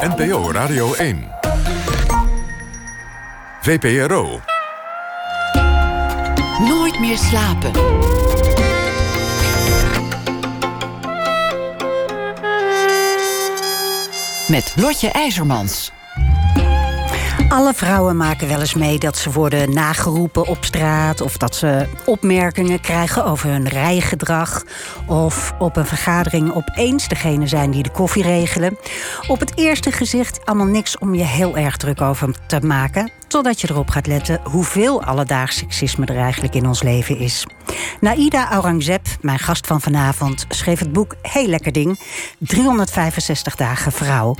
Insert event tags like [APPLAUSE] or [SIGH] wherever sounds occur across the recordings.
NPO Radio 1. VPRO. Nooit meer slapen. Met Lotje IJzermans. Alle vrouwen maken wel eens mee dat ze worden nageroepen op straat... of dat ze opmerkingen krijgen over hun rijgedrag... of op een vergadering opeens degene zijn die de koffie regelen. Op het eerste gezicht allemaal niks om je heel erg druk over te maken... totdat je erop gaat letten hoeveel alledaags seksisme er eigenlijk in ons leven is. Naida Aurangzeb, mijn gast van vanavond, schreef het boek Heel Lekker Ding... 365 dagen vrouw.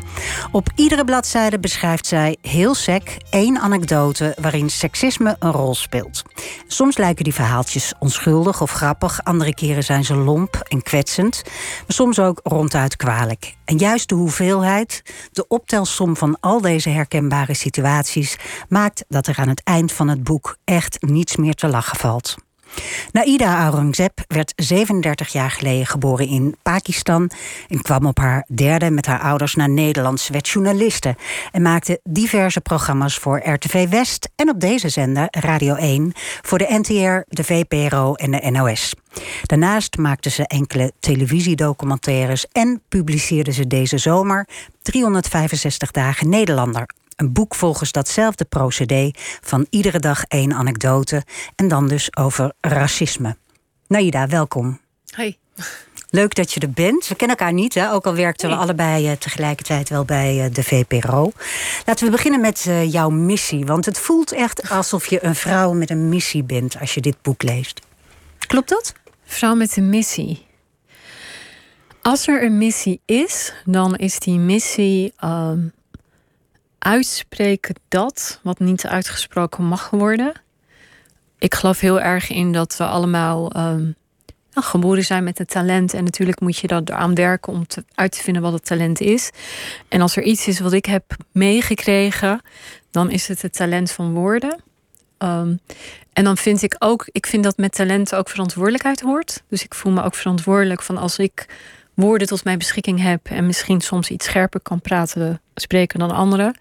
Op iedere bladzijde beschrijft zij heel sec één anekdote waarin seksisme een rol speelt. Soms lijken die verhaaltjes onschuldig of grappig, andere keren zijn ze lomp en kwetsend, maar soms ook ronduit kwalijk. En juist de hoeveelheid, de optelsom van al deze herkenbare situaties, maakt dat er aan het eind van het boek echt niets meer te lachen valt. Naida Aurangzeb werd 37 jaar geleden geboren in Pakistan en kwam op haar derde met haar ouders naar Nederland. Ze werd en maakte diverse programma's voor RTV West en op deze zender Radio 1 voor de NTR, de VPRO en de NOS. Daarnaast maakte ze enkele televisiedocumentaires en publiceerde ze deze zomer 365 dagen Nederlander een boek volgens datzelfde procedé van iedere dag één anekdote en dan dus over racisme. Naida, welkom. Hoi. Leuk dat je er bent. We kennen elkaar niet, hè? ook al werkten we allebei uh, tegelijkertijd wel bij uh, de VPRO. Laten we beginnen met uh, jouw missie. Want het voelt echt alsof je een vrouw met een missie bent als je dit boek leest. Klopt dat? Vrouw met een missie. Als er een missie is, dan is die missie um, uitspreken dat wat niet uitgesproken mag worden. Ik geloof heel erg in dat we allemaal um, nou, geboren zijn met het talent. En natuurlijk moet je daar eraan werken om te, uit te vinden wat het talent is. En als er iets is wat ik heb meegekregen, dan is het het talent van woorden. Um, en dan vind ik ook, ik vind dat met talent ook verantwoordelijkheid hoort. Dus ik voel me ook verantwoordelijk van als ik woorden tot mijn beschikking heb en misschien soms iets scherper kan praten, spreken dan anderen,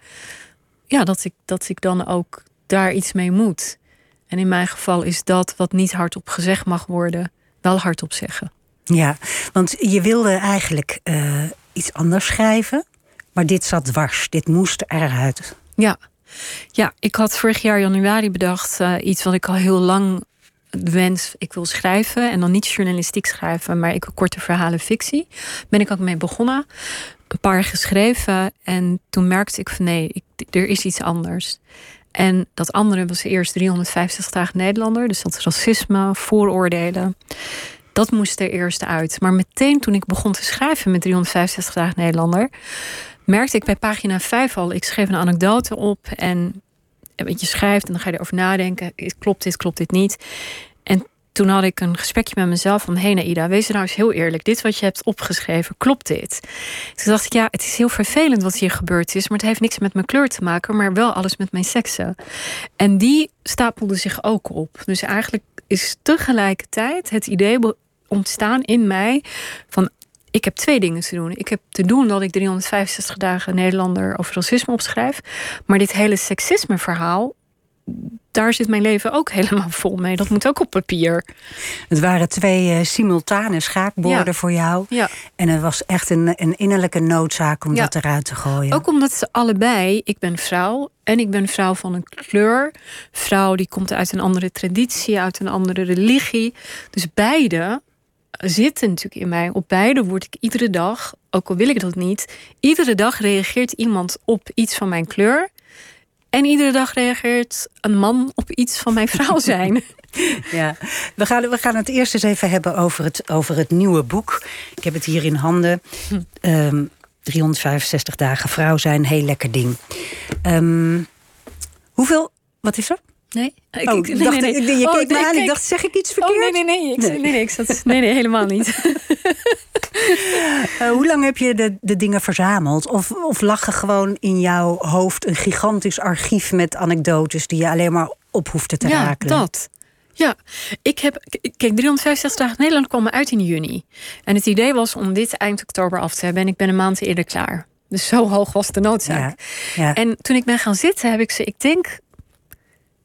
ja, dat ik, dat ik dan ook daar iets mee moet. En in mijn geval is dat wat niet hardop gezegd mag worden, wel hardop zeggen. Ja, want je wilde eigenlijk uh, iets anders schrijven, maar dit zat dwars. Dit moest eruit. Ja. Ja, ik had vorig jaar januari bedacht uh, iets wat ik al heel lang wens, ik wil schrijven en dan niet journalistiek schrijven, maar ik wil korte verhalen fictie. Ben ik ook mee begonnen. Een paar geschreven en toen merkte ik van nee, er is iets anders. En dat andere was eerst 350 dagen Nederlander, dus dat racisme, vooroordelen. Dat moest er eerst uit. Maar meteen toen ik begon te schrijven met 365 dagen Nederlander, merkte ik bij pagina 5 al, ik schreef een anekdote op en je schrijft en dan ga je erover nadenken. Klopt dit, klopt dit niet? En toen had ik een gesprekje met mezelf van... hé hey Naida, wees nou eens heel eerlijk. Dit wat je hebt opgeschreven, klopt dit? Toen dacht ik, ja, het is heel vervelend wat hier gebeurd is... maar het heeft niks met mijn kleur te maken... maar wel alles met mijn seksen. En die stapelde zich ook op. Dus eigenlijk is tegelijkertijd het idee ontstaan in mij... van ik heb twee dingen te doen. Ik heb te doen dat ik 365 dagen Nederlander over racisme opschrijf. Maar dit hele seksisme verhaal, daar zit mijn leven ook [LAUGHS] helemaal vol mee. Dat moet ook op papier. Het waren twee uh, simultane schaakborden voor jou. Ja. En het was echt een, een innerlijke noodzaak om dat eruit te gooien. Ook omdat ze allebei, ik ben vrouw en ik ben vrouw van een kleur. Vrouw die komt uit een andere traditie, uit een andere religie. Dus beide zitten natuurlijk in mij. Op beide word ik iedere dag, ook al wil ik dat niet, iedere dag reageert iemand op iets van mijn kleur. En iedere dag reageert een man op iets van mijn vrouw [LAUGHS] zijn. Ja, we gaan, we gaan het eerst eens even hebben over het, over het nieuwe boek. Ik heb het hier in handen. Um, hm. 365 ehm, dagen vrouw zijn, heel lekker ding. Um, hoeveel, wat is er? Nee. Ik, oh, ik, dacht, nee, nee. Je oh, keek me aan, ik dacht, zeg ik iets verkeerd? Oh, nee, nee, nee. Ik, nee. nee, nee, ik zat, nee, nee, helemaal niet. uh, [LAUGHS] hoe lang heb je de, de dingen verzameld? Of, of lag er gewoon in jouw hoofd een gigantisch archief met anekdotes... die je alleen maar op hoefde te ja, raken? Ja, dat. Ja, ik heb. Kijk, 365 dagen Nederland kwam uit in juni. En het idee was om dit eind oktober af te hebben. En ik ben een maand eerder klaar. Dus zo hoog was de noodzaak. Ja, ja. En toen ik ben gaan zitten, heb ik ze, ik denk,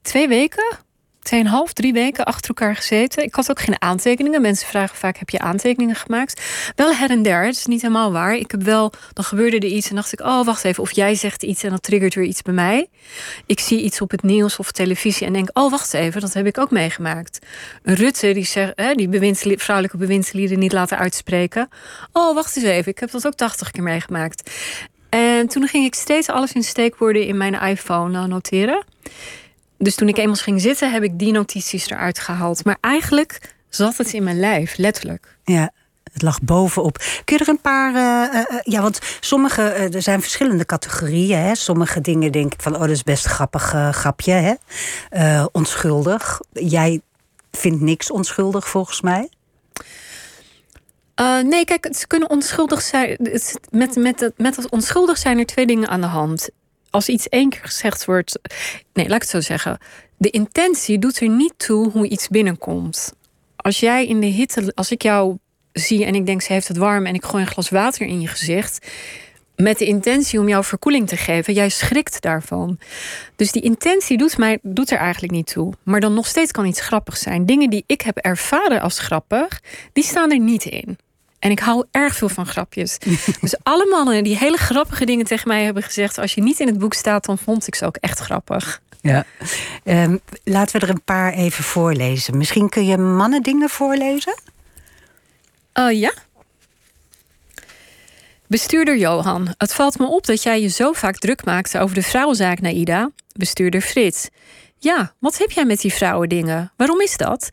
twee weken, tweeënhalf, drie weken achter elkaar gezeten. Ik had ook geen aantekeningen. Mensen vragen vaak: heb je aantekeningen gemaakt? Wel her en der. Het is niet helemaal waar. Ik heb wel, dan gebeurde er iets en dacht ik: oh, wacht even. Of jij zegt iets en dat triggert weer iets bij mij. Ik zie iets op het nieuws of televisie en denk: oh, wacht even, dat heb ik ook meegemaakt. Rutte die hè, die vrouwelijke bewindslieden niet laten uitspreken. Oh, wacht eens even. Ik heb dat ook 80 keer meegemaakt. En toen ging ik steeds alles in steekwoorden in mijn iPhone eh, noteren. Dus toen ik eenmaal ging zitten, heb ik die notities eruit gehaald. Maar eigenlijk zat het in mijn lijf, letterlijk. Ja, het lag bovenop. Kun je er een paar. eh, eh, eh, ja, want sommige. er zijn verschillende categorieën. Hè? Sommige dingen denk ik van. Oh, dat is best grappig grapje. Hè? Onschuldig. Jij vindt niks onschuldig volgens mij. Nee, kijk, ze kunnen onschuldig zijn. Met, met, met het onschuldig zijn er twee dingen aan de hand. Als iets één keer gezegd wordt. Nee, laat ik het zo zeggen. De intentie doet er niet toe hoe iets binnenkomt. Als jij in de hitte. Als ik jou zie en ik denk ze heeft het warm en ik gooi een glas water in je gezicht. Met de intentie om jou verkoeling te geven. Jij schrikt daarvan. Dus die intentie doet, mij, doet er eigenlijk niet toe. Maar dan nog steeds kan iets grappig zijn. Dingen die ik heb ervaren als grappig, die staan er niet in. En ik hou erg veel van grapjes. [LAUGHS] dus alle mannen die hele grappige dingen tegen mij hebben gezegd... als je niet in het boek staat, dan vond ik ze ook echt grappig. Ja. Ehm, laten we er een paar even voorlezen. Misschien kun je mannen dingen voorlezen? Eh, ja? Bestuurder Johan, het valt me op dat jij je zo vaak druk maakt over de vrouwenzaak Naida. Bestuurder Frits. Ja, wat heb jij met die vrouwendingen? Waarom is dat?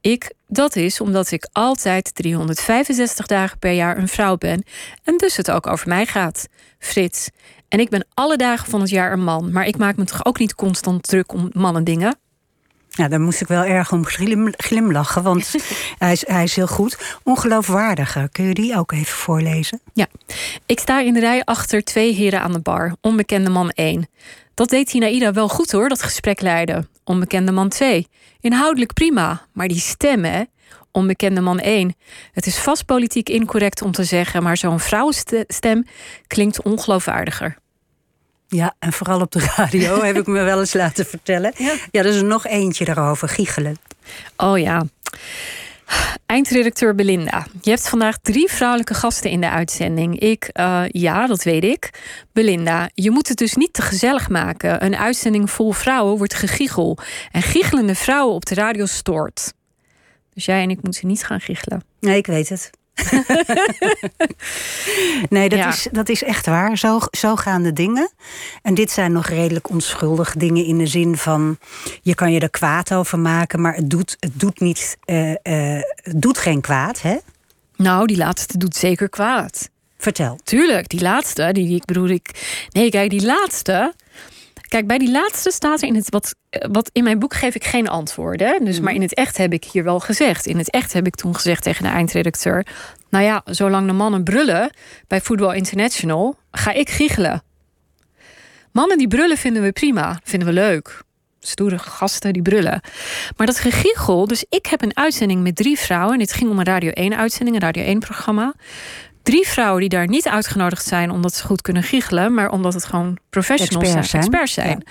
Ik, dat is omdat ik altijd 365 dagen per jaar een vrouw ben en dus het ook over mij gaat. Frits. En ik ben alle dagen van het jaar een man, maar ik maak me toch ook niet constant druk om mannendingen? Ja, daar moest ik wel erg om glim, glimlachen, want [LAUGHS] hij, is, hij is heel goed. Ongeloofwaardiger. Kun je die ook even voorlezen? Ja, ik sta in de rij achter twee heren aan de bar. Onbekende man 1. Dat deed Tinaïda wel goed hoor, dat gesprek leiden. Onbekende man 2. Inhoudelijk prima, maar die stem hè. Onbekende man 1. Het is vast politiek incorrect om te zeggen, maar zo'n vrouwenstem klinkt ongeloofwaardiger. Ja, en vooral op de radio [LAUGHS] heb ik me wel eens laten vertellen. Ja. ja, er is nog eentje daarover, giechelen. Oh ja. Eindredacteur Belinda. Je hebt vandaag drie vrouwelijke gasten in de uitzending. Ik, eh, ja, dat weet ik. Belinda, je moet het dus niet te gezellig maken. Een uitzending vol vrouwen wordt gegiegel. En giechelende vrouwen op de radio stoort. Dus jij en ik moeten niet gaan giechelen. Nee, ik weet het. [LAUGHS] nee, dat, Ja. is, dat is echt waar. Zo, zo gaan de dingen. En dit zijn nog redelijk onschuldige dingen in de zin van... je kan je er kwaad over maken, maar het doet, het doet, niet, eh, eh, het doet geen kwaad, hè? Nou, die laatste doet zeker kwaad. Vertel. Tuurlijk, die laatste, die ik bedoel ik. Nee, kijk, die laatste. Kijk, bij die laatste staat er in het wat, wat in mijn boek geef ik geen antwoorden. Dus, maar in het echt heb ik hier wel gezegd. In het echt heb ik toen gezegd tegen de eindredacteur: Nou ja, zolang de mannen brullen bij Football International, ga ik giechelen. Mannen die brullen vinden we prima, vinden we leuk. Stoere gasten die brullen. Maar dat gegiechel, dus ik heb een uitzending met drie vrouwen. En dit ging om een Radio 1-uitzending, een Radio 1-programma. Drie vrouwen die daar niet uitgenodigd zijn omdat ze goed kunnen giechelen, maar omdat het gewoon professionals Experts zijn, experts zijn.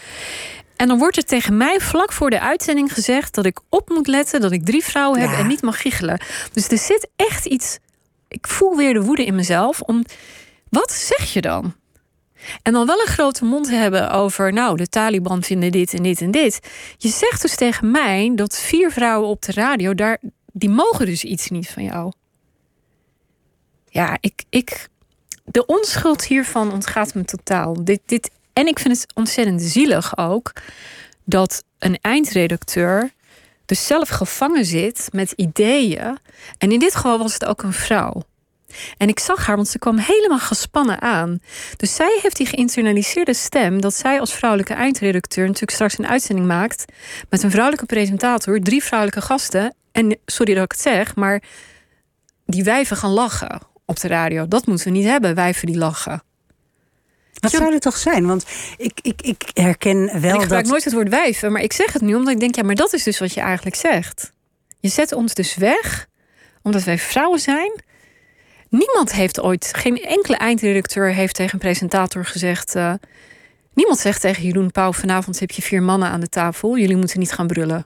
En dan wordt er tegen mij vlak voor de uitzending gezegd dat ik op moet letten dat ik drie vrouwen heb en niet mag giechelen. Dus er zit echt iets. Ik voel weer de woede in mezelf. Om, wat zeg je dan? En dan wel een grote mond hebben over, nou, de Taliban vinden dit en dit en dit. Je zegt dus tegen mij dat vier vrouwen op de radio, daar, die mogen dus iets niet van jou. Ja, ik, ik, de onschuld hiervan ontgaat me totaal. Dit, dit, en ik vind het ontzettend zielig ook dat een eindredacteur dus zelf gevangen zit met ideeën. En in dit geval was het ook een vrouw. En ik zag haar, want ze kwam helemaal gespannen aan. Dus zij heeft die geïnternaliseerde stem dat zij als vrouwelijke eindredacteur natuurlijk straks een uitzending maakt met een vrouwelijke presentator, drie vrouwelijke gasten. En sorry dat ik het zeg, maar die wijven gaan lachen op de radio. Dat moeten we niet hebben, wijven die lachen. Wat zou het toch zijn? Want ik, ik, ik herken En wel ik gebruik dat... nooit het woord wijven, maar ik zeg het nu omdat ik denk, ja, maar dat is dus wat je eigenlijk zegt. Je zet ons dus weg omdat wij vrouwen zijn. Niemand heeft ooit, geen enkele eindredacteur heeft tegen een presentator gezegd. eh, niemand zegt tegen Jeroen Pauw: vanavond heb je vier mannen aan de tafel. Jullie moeten niet gaan brullen.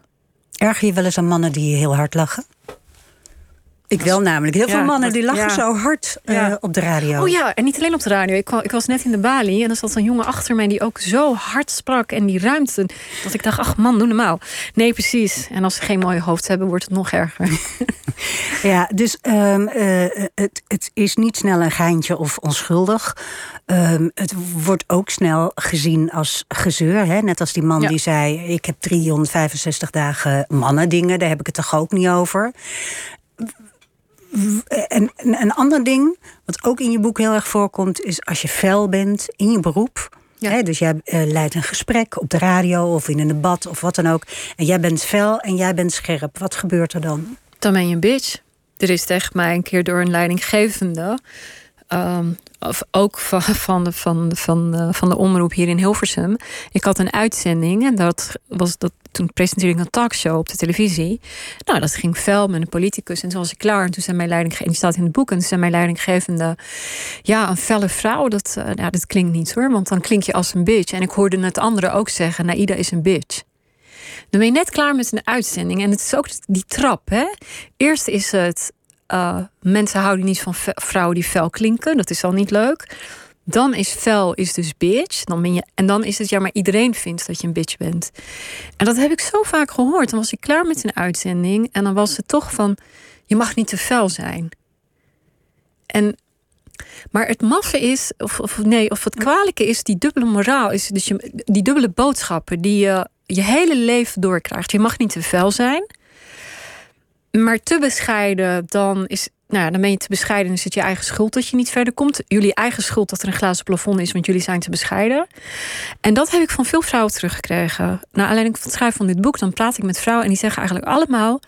Erger je wel eens aan mannen die heel hard lachen? Ik wel namelijk. Heel Ja, veel mannen die lachen ja. zo hard eh, op de radio. Oh ja, en niet alleen op de radio. Ik, kwam- ik was net in de balie en er zat een jongen achter mij die ook zo hard sprak en die ruimte. Dat ik dacht, ach man, doe normaal. Nee, precies. En als ze geen mooi hoofd hebben, wordt het nog erger. [LAUGHS] Ja, dus ehm, eh, het, het is niet snel een geintje of onschuldig. Ehm, het wordt ook snel gezien als gezeur. Hè? Net als die man die zei: Ik heb 365 dagen mannen dingen, daar heb ik het toch ook niet over. En en een ander ding, wat ook in je boek heel erg voorkomt, is als je fel bent in je beroep. Ja. Hè, dus jij eh, leidt een gesprek op de radio of in een debat of wat dan ook. En jij bent fel en jij bent scherp. Wat gebeurt er dan? Dan ben je een bitch. Er is tegen mij een keer door een leidinggevende. Ehm, of ook van, van, van, van, de, van de omroep hier in Hilversum. Ik had een uitzending en dat was dat. Toen presenteerde ik een talkshow op de televisie. Nou, dat ging fel met een politicus. En toen was ik klaar. En toen zei mijn leidinggevende, die staat in het boek. En toen zei mijn leidinggevende: Ja, een felle vrouw, dat, eh, ja, dat klinkt niet hoor. Want dan klink je als een bitch. En ik hoorde het anderen ook zeggen: Naida is een bitch. Dan ben je net klaar met een uitzending. En het is ook die trap. Hè? Eerst is het. Eh, mensen houden niet van vrouwen die fel klinken. Dat is al niet leuk. Dan is fel is dus bitch. Dan ben je, en dan is het ja, maar iedereen vindt dat je een bitch bent. En dat heb ik zo vaak gehoord. Dan was ik klaar met een uitzending. En dan was het toch van. Je mag niet te fel zijn. En. Maar het maffe is, of, of nee, of het kwalijke is, die dubbele moraal is, dus die dubbele boodschappen die je je hele leven doorkrijgt. Je mag niet te fel zijn, maar te bescheiden, dan is, nou ja, dan ben je te bescheiden en is het je eigen schuld dat je niet verder komt. Jullie eigen schuld dat er een glazen plafond is, want jullie zijn te bescheiden. En dat heb ik van veel vrouwen teruggekregen. Naar aanleiding van het schrijven van dit boek, dan praat ik met vrouwen en die zeggen eigenlijk allemaal: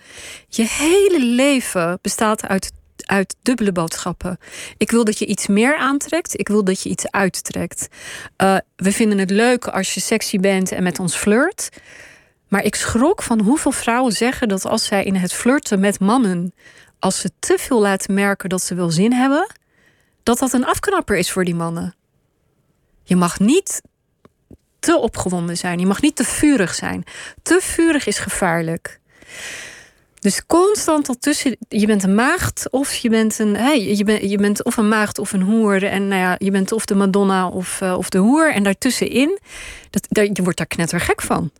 je hele leven bestaat uit uit dubbele boodschappen. Ik wil dat je iets meer aantrekt. Ik wil dat je iets uittrekt. Uh, we vinden het leuk als je sexy bent en met ons flirt. Maar ik schrok van hoeveel vrouwen zeggen dat als zij in het flirten met mannen, als ze te veel laten merken dat ze wel zin hebben, dat dat een afknapper is voor die mannen. Je mag niet te opgewonden zijn. Je mag niet te vurig zijn. Te vurig is gevaarlijk. Dus constant al tussen, je bent een maagd of je bent een, hey, je, bent, je bent of een maagd of een hoer. En nou ja, je bent of de Madonna of, uh, of de hoer. En daartussenin, dat, daar, je wordt daar knettergek van.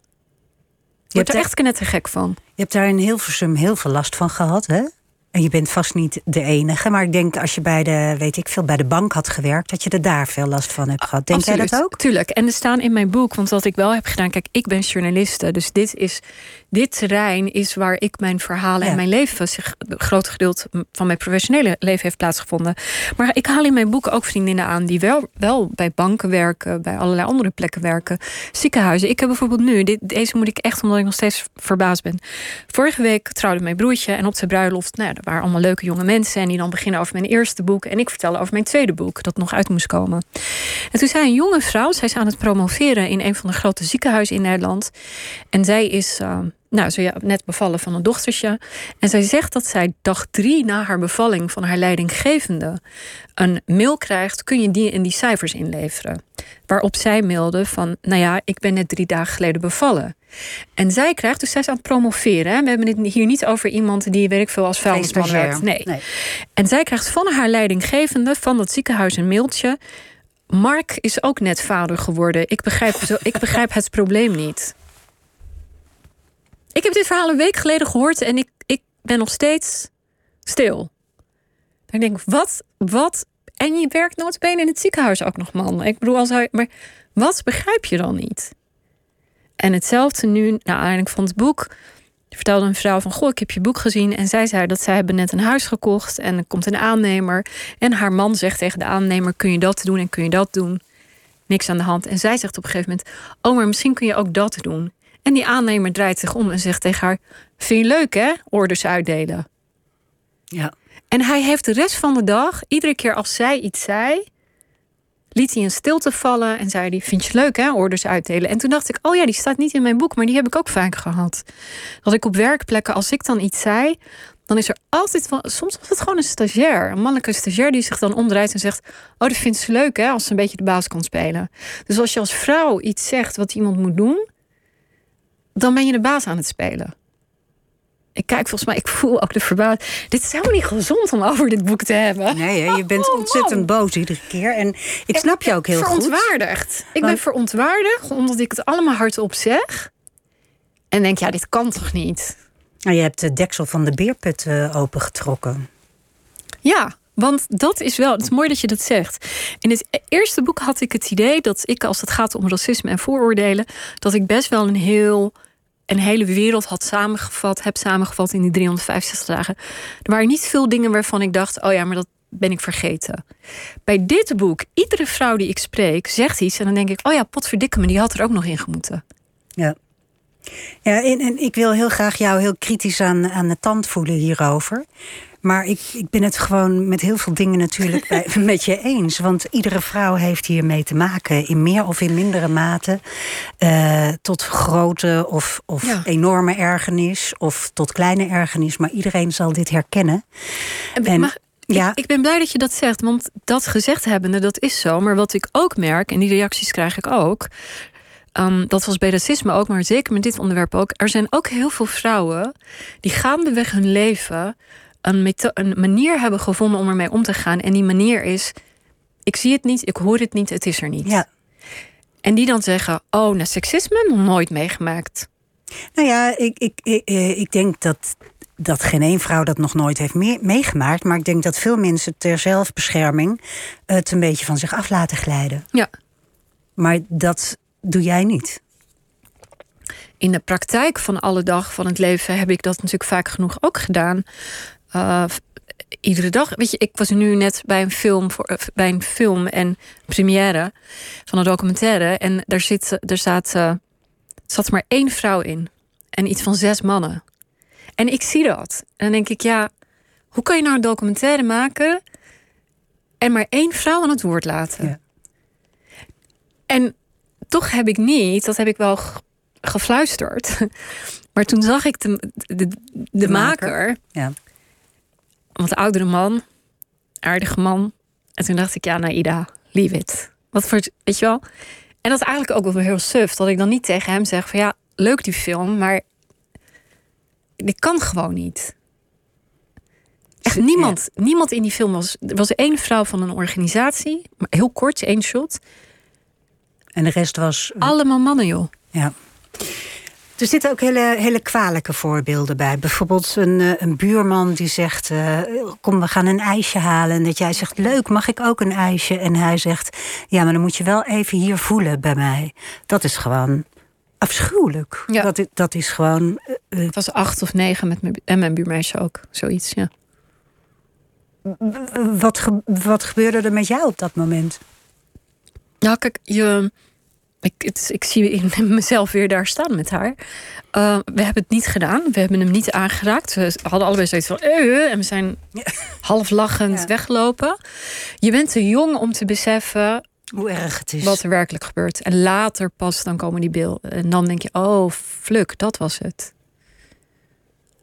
Je, wordt er echt knettergek van. Je hebt daar in Hilversum heel veel last van gehad, hè? En je bent vast niet de enige. Maar ik denk als je bij de, weet ik veel, bij de bank had gewerkt, dat je er daar veel last van hebt gehad. Denk Absoluut. jij dat ook? Tuurlijk. En er staan in mijn boek, want wat ik wel heb gedaan, kijk, ik ben journaliste. Dus dit is dit terrein is waar ik mijn verhalen ja. en mijn leven, zich een groot gedeelte van mijn professionele leven heeft plaatsgevonden. Maar ik haal in mijn boek ook vriendinnen aan die wel, wel bij banken werken, bij allerlei andere plekken werken, ziekenhuizen. Ik heb bijvoorbeeld nu, dit, deze moet ik echt omdat ik nog steeds verbaasd ben. Vorige week trouwde mijn broertje en op zijn bruiloft, nou er waren allemaal leuke jonge mensen en die dan beginnen over mijn eerste boek en ik vertelde over mijn tweede boek dat nog uit moest komen. En toen zei een jonge vrouw, zij is aan het promoveren in een van de grote ziekenhuizen in Nederland en zij is uh, nou, ze ja, net bevallen van een dochtertje. En zij zegt dat zij dag drie na haar bevalling van haar leidinggevende een mail krijgt: kun je die in die cijfers inleveren? Waarop zij mailde van, nou ja, ik ben net drie dagen geleden bevallen. En zij krijgt, dus zij is aan het promoveren. Hè? We hebben het hier niet over iemand die, weet ik veel, als vuilnisman werkt. Nee. nee. En zij krijgt van haar leidinggevende van dat ziekenhuis een mailtje. Mark is ook net vader geworden. Ik begrijp, zo, ik begrijp het probleem niet. Ik heb dit verhaal een week geleden gehoord en ik, ik ben nog steeds stil. Ik denk, wat, wat? En je werkt notabene in het ziekenhuis ook nog, man. Ik bedoel, als hij, maar wat begrijp je dan niet? En hetzelfde nu, nou, aanleiding van het boek, vertelde een vrouw van, goh, ik heb je boek gezien. En zij zei dat zij hebben net een huis gekocht en er komt een aannemer. En haar man zegt tegen de aannemer, kun je dat doen en kun je dat doen? Niks aan de hand. En zij zegt op een gegeven moment, oh, maar misschien kun je ook dat doen. En die aannemer draait zich om en zegt tegen haar: Vind je leuk, hè? Orders uitdelen. Ja. En hij heeft de rest van de dag, iedere keer als zij iets zei, liet hij een stilte vallen en zei hij: Vind je leuk, hè? Orders uitdelen. En toen dacht ik: Oh ja, die staat niet in mijn boek, maar die heb ik ook vaak gehad. Dat ik op werkplekken, als ik dan iets zei, dan is er altijd wel. Soms was het gewoon een stagiair, een mannelijke stagiair, die zich dan omdraait en zegt: Oh, dat vindt ze leuk, hè? Als ze een beetje de baas kan spelen. Dus als je als vrouw iets zegt wat iemand moet doen, dan ben je de baas aan het spelen. Ik kijk volgens mij, ik voel ook de verbazing. Dit is helemaal niet gezond om over dit boek te hebben. Nee, hè, je bent Oh, ontzettend boos iedere keer. En ik snap je ook heel goed. verontwaardigd. Ik ben verontwaardigd omdat ik het allemaal hardop zeg. En denk, ja, dit kan toch niet? Nou, je hebt de deksel van de beerput eh, opengetrokken. Ja, want dat is wel, het is mooi dat je dat zegt. In het eerste boek had ik het idee dat ik, als het gaat om racisme en vooroordelen, dat ik best wel een heel een hele wereld had samengevat, heb samengevat in die 365 dagen. Er waren niet veel dingen waarvan ik dacht, oh ja, maar dat ben ik vergeten. Bij dit boek, iedere vrouw die ik spreek, zegt iets en dan denk ik, oh ja, potverdikke me, die had er ook nog in gemoeten. Ja. Ja, en, en ik wil heel graag jou heel kritisch aan, aan de tand voelen hierover. Maar ik, ik ben het gewoon met heel veel dingen natuurlijk bij, [LAUGHS] met je eens. Want iedere vrouw heeft hiermee te maken. In meer of in mindere mate. eh, tot grote of, of Ja. enorme ergernis. Of tot kleine ergernis. Maar iedereen zal dit herkennen. En- ja. ik, ik ben blij dat je dat zegt, want dat gezegd hebbende, dat is zo. Maar wat ik ook merk, en die reacties krijg ik ook, ehm, dat was bij racisme ook, maar zeker met dit onderwerp ook. Er zijn ook heel veel vrouwen die gaandeweg hun leven een, een manier hebben gevonden om ermee om te gaan. En die manier is: ik zie het niet, ik hoor het niet, het is er niet. Ja. En die dan zeggen: Oh, nou, seksisme nog nooit meegemaakt. Nou ja, ik, ik, ik, eh, ik denk dat, dat geen één vrouw dat nog nooit heeft mee- meegemaakt. Maar ik denk dat veel mensen ter zelfbescherming het een beetje van zich af laten glijden. Ja. Maar dat doe jij niet. in de praktijk van alle dag van het leven heb ik dat natuurlijk vaak genoeg ook gedaan. Uh, f- iedere dag. Weet je, ik was nu net bij een film, voor, eh, bij een film en première van een documentaire. En daar, zit, daar staat, eh, zat maar één vrouw in. En iets van zes mannen. En ik zie dat. En dan denk ik, ja, hoe kan je nou een documentaire maken en maar één vrouw aan het woord laten? Ja. En toch heb ik niet, dat heb ik wel gefluisterd. [LAUGHS] Maar toen zag ik de, de, de, maker. maker, Ja. Wat oudere man, aardige man. En toen dacht ik, ja, Naida, leave it. Wat voor, weet je wel? En dat is eigenlijk ook wel heel suf, dat ik dan niet tegen hem zeg van ja, leuk die film, maar dit kan gewoon niet. Echt Ja. niemand, niemand in die film was. Er was één vrouw van een organisatie, maar heel kort, één shot. En de rest was. Allemaal mannen, joh. Ja. Er zitten ook hele, hele kwalijke voorbeelden bij. Bijvoorbeeld een, eh, een buurman die zegt: eh, Kom, we gaan een ijsje halen. En dat jij zegt: Leuk, mag ik ook een ijsje? En hij zegt: Ja, maar dan moet je wel even hier voelen bij mij. Dat is gewoon afschuwelijk. Ja. Dat, dat is gewoon. eh, Het was acht of negen met mijn, en mijn buurmeisje ook. Zoiets, ja. wat, ge- wat gebeurde er met jou op dat moment? Ja, kijk, je, ik, het, ik zie in [LAUGHS] mezelf weer daar staan met haar. Uh, we hebben het niet gedaan. We hebben hem niet aangeraakt. We hadden allebei zoiets van... "Eh," en we zijn [LAUGHS] half lachend Ja. weggelopen. Je bent te jong om te beseffen Hoe erg het is. wat er werkelijk gebeurt. En later pas dan komen die beelden. En dan denk je, oh, fluk, dat was het.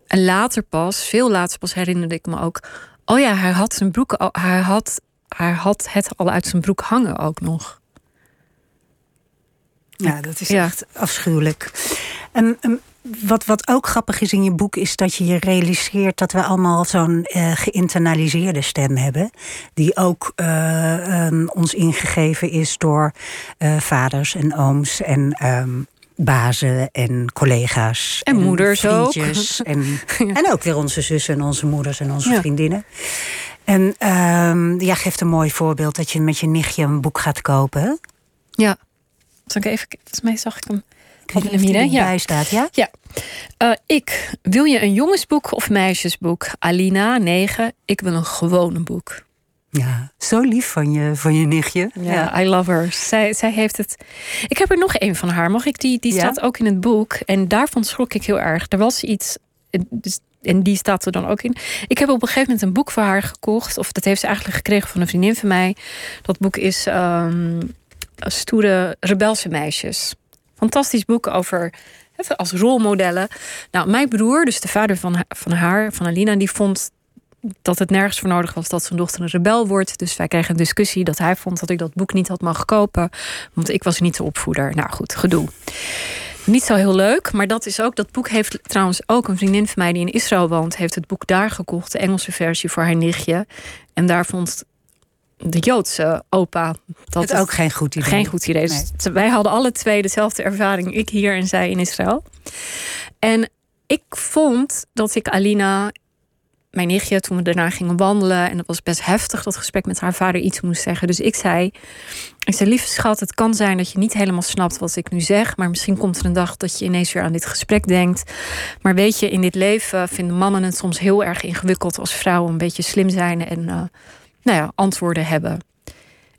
En later pas, veel later pas herinnerde ik me ook... oh ja, hij had zijn broek... al- Hij had, hij had het al uit zijn broek hangen ook nog. Ja, dat is Ja. echt afschuwelijk. En, en wat, wat ook grappig is in je boek, is dat je je realiseert dat we allemaal zo'n eh, geïnternaliseerde stem hebben. Die ook eh, ehm, ons ingegeven is door eh, vaders en ooms en ehm, bazen en collega's. En moeders ook. [LAUGHS] En, en ook weer onze zussen en onze moeders en onze Ja. vriendinnen. En ehm jij geeft een mooi voorbeeld dat je met je nichtje een boek gaat kopen. Ja. Zal ik even... Volgens mij zag ik hem... Hè? Ja. erbij staat, ja? Ja. Eh, ik. Wil je een jongensboek of meisjesboek? Alina, 9. Ik wil een gewone boek. Ja, zo lief van je, van je nichtje. Ja, I love her. Zij, zij heeft het. Ik heb er nog één van haar. Mag ik die? Die Ja. staat ook in het boek. En daarvan schrok ik heel erg. Er was iets. Dus en die staat er dan ook in. Ik heb op een gegeven moment een boek voor haar gekocht. Of dat heeft ze eigenlijk gekregen van een vriendin van mij. Dat boek is um, Stoere Rebelse Meisjes. Fantastisch boek over als rolmodellen. Nou, mijn broer, dus de vader van, van haar, van Alina, die vond dat het nergens voor nodig was dat zijn dochter een rebel wordt. Dus wij kregen een discussie dat hij vond dat ik dat boek niet had mogen kopen. Want ik was niet de opvoeder. Nou goed, gedoe. Niet zo heel leuk, maar dat is ook. Dat boek heeft trouwens ook een vriendin van mij die in Israël woont, heeft het boek daar gekocht, de Engelse versie voor haar nichtje. En daar vond de Joodse opa dat het ook geen goed idee. Geen goed idee. Dus wij hadden alle twee dezelfde ervaring, ik hier en zij in Israël. En ik vond dat ik Alina mijn nichtje toen we daarna gingen wandelen. En dat was best heftig, dat gesprek met haar vader iets moest zeggen. Dus ik zei, ik zei, lieve schat, het kan zijn dat je niet helemaal snapt wat ik nu zeg. Maar misschien komt er een dag dat je ineens weer aan dit gesprek denkt. Maar weet je, in dit leven vinden mannen het soms heel erg ingewikkeld als vrouwen een beetje slim zijn en uh, nou ja, antwoorden hebben.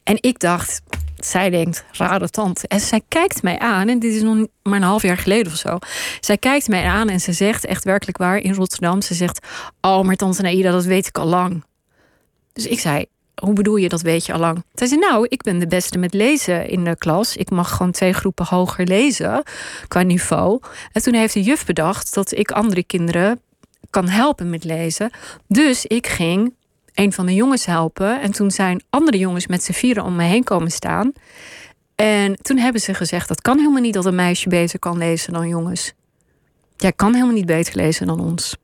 En ik dacht, zij denkt, rare tante. En zij kijkt mij aan, en dit is nog maar een half jaar geleden of zo. Zij kijkt mij aan en ze zegt, echt werkelijk waar, in Rotterdam, ze zegt, oh, maar tante Naida, dat weet ik al lang. Dus ik zei, hoe bedoel je, dat weet je al lang? Zij zei, nou, ik ben de beste met lezen in de klas. Ik mag gewoon twee groepen hoger lezen qua niveau. En toen heeft de juf bedacht dat ik andere kinderen kan helpen met lezen. Dus ik ging een van de jongens helpen. En toen zijn andere jongens met z'n vieren om me heen komen staan. En toen hebben ze gezegd: dat kan helemaal niet dat een meisje beter kan lezen dan jongens. Jij kan helemaal niet beter lezen dan ons.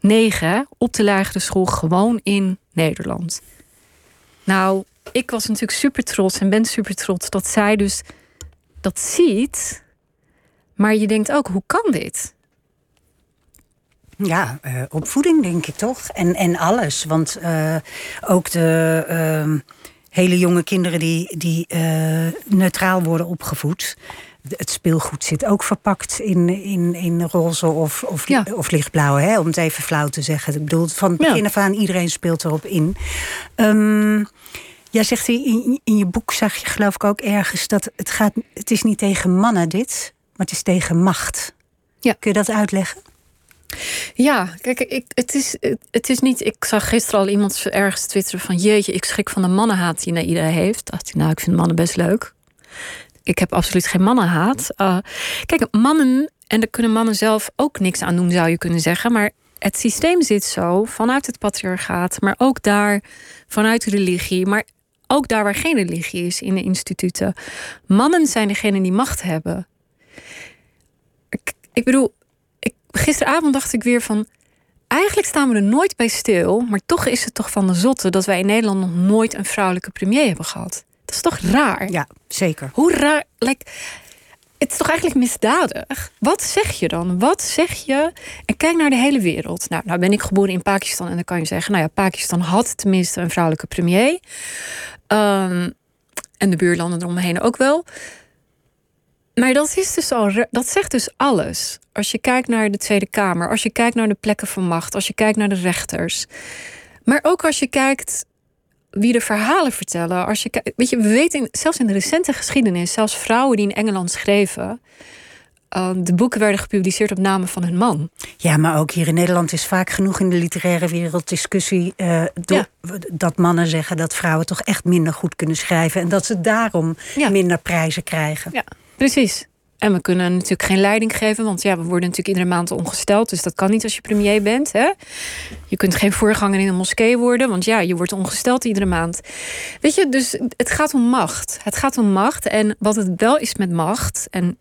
Negen op de lagere school, gewoon in Nederland. Nou, ik was natuurlijk super trots en ben super trots dat zij dus dat ziet. Maar je denkt ook: hoe kan dit? Ja, uh, opvoeding denk ik toch. En, en alles. Want uh, ook de uh, hele jonge kinderen die, die eh, neutraal worden opgevoed. Het speelgoed zit ook verpakt in, in, in roze of, of, ja. of lichtblauw, hè, om het even flauw te zeggen. Ik bedoel, van het begin af aan, iedereen speelt erop in. Um, Jij zegt in, in je boek, zag je geloof ik ook ergens, dat het, gaat, het is niet tegen mannen dit, maar het is tegen macht. Ja. Kun je dat uitleggen? Ja, kijk, ik, het, is, het is niet. Ik zag gisteren al iemand ergens twitteren van jeetje, ik schrik van de mannenhaat die naar iedereen heeft. Dacht ik, nou, ik vind mannen best leuk. Ik heb absoluut geen mannenhaat. Uh, kijk, mannen, en daar kunnen mannen zelf ook niks aan doen, zou je kunnen zeggen. Maar het systeem zit zo vanuit het patriarchaat, maar ook daar vanuit religie, maar ook daar waar geen religie is in de instituten. Mannen zijn degene die macht hebben. Ik bedoel, gisteravond dacht ik weer van. Eigenlijk staan we er nooit bij stil, maar toch is het toch van de zotte dat wij in Nederland nog nooit een vrouwelijke premier hebben gehad. Dat is toch raar? Ja, zeker. Hoe raar. Like, het is toch eigenlijk misdadig? Wat zeg je dan? Wat zeg je? En kijk naar de hele wereld. Nou, nou ben ik geboren in Pakistan en dan kan je zeggen, nou ja, Pakistan had tenminste een vrouwelijke premier. Um, en de buurlanden eromheen ook wel. Maar dat, is dus al, dat zegt dus alles. Als je kijkt naar de Tweede Kamer, als je kijkt naar de plekken van macht, als je kijkt naar de rechters. Maar ook als je kijkt wie de verhalen vertellen. Als je, weet je, we weten zelfs in de recente geschiedenis, zelfs vrouwen die in Engeland schreven. Uh, de boeken werden gepubliceerd op namen van hun man. Ja, maar ook hier in Nederland is vaak genoeg in de literaire wereld discussie. Uh, ja. Dat mannen zeggen dat vrouwen toch echt minder goed kunnen schrijven. En dat ze daarom ja. minder prijzen krijgen. Ja. Precies. En we kunnen natuurlijk geen leiding geven, want ja, we worden natuurlijk iedere maand ongesteld. Dus dat kan niet als je premier bent. Hè? Je kunt geen voorganger in een moskee worden, want ja, je wordt ongesteld iedere maand. Weet je, dus het gaat om macht. Het gaat om macht. En wat het wel is met macht, en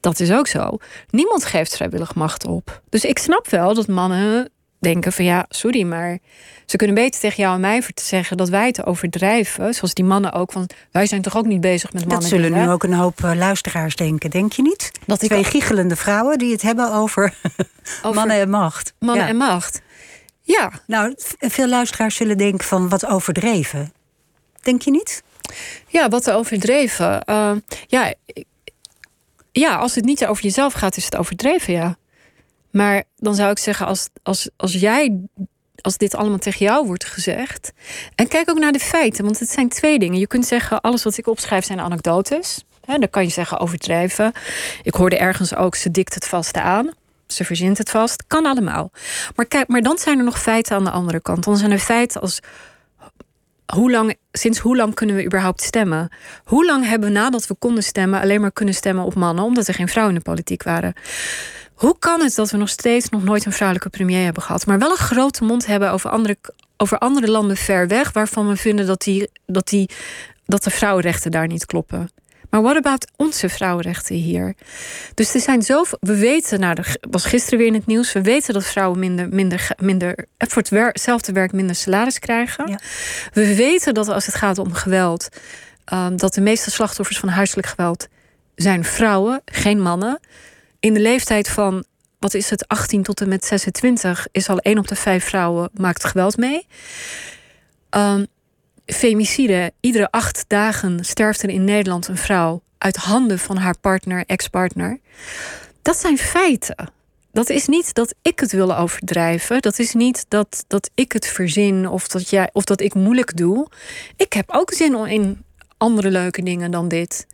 dat is ook zo, niemand geeft vrijwillig macht op. Dus ik snap wel dat mannen denken van ja, sorry, maar ze kunnen beter tegen jou en mij zeggen dat wij te overdrijven. Zoals die mannen ook. Van wij zijn toch ook niet bezig met mannen. Dat zullen nu ook een hoop eh, luisteraars denken, denk je niet? Dat Twee giechelende vrouwen die het hebben over, [LAUGHS] mannen en macht. Mannen en macht. Ja. Nou, veel luisteraars zullen denken van wat overdreven. Denk je niet? Ja, wat overdreven. Uh, ja, ja, als het niet over jezelf gaat, is het overdreven, ja. Maar dan zou ik zeggen, als, als, als jij als dit allemaal tegen jou wordt gezegd. En kijk ook naar de feiten, want het zijn twee dingen. Je kunt zeggen, alles wat ik opschrijf zijn anekdotes. He, dan kan je zeggen overdrijven. Ik hoorde ergens ook, ze dikt het vast aan. ze verzint het vast. Kan allemaal. Maar kijk, maar dan zijn er nog feiten aan de andere kant. Dan zijn er feiten als hoe lang, sinds hoe lang kunnen we überhaupt stemmen? Hoe lang hebben we nadat we konden stemmen alleen maar kunnen stemmen op mannen, omdat er geen vrouwen in de politiek waren? Hoe kan het dat we nog steeds nog nooit een vrouwelijke premier hebben gehad, maar wel een grote mond hebben over andere, over andere landen ver weg, waarvan we vinden dat, die, dat, die, dat de vrouwenrechten daar niet kloppen? Maar what about onze vrouwenrechten hier? Dus er zijn zoveel. We weten, nou, er was gisteren weer in het nieuws. We weten dat vrouwen minder, minder, minder voor hetzelfde werk minder salaris krijgen. Ja. We weten dat als het gaat om geweld, um, dat de meeste slachtoffers van huiselijk geweld zijn vrouwen, geen mannen. In de leeftijd van, wat is het, 18 tot en met 26, is al één op de vijf vrouwen maakt geweld mee. Um, femicide. Iedere acht dagen sterft er in Nederland een vrouw uit handen van haar partner, ex-partner. Dat zijn feiten. Dat is niet dat ik het wil overdrijven. Dat is niet dat, dat ik het verzin of dat, jij, of dat ik moeilijk doe. Ik heb ook zin in andere leuke dingen dan dit.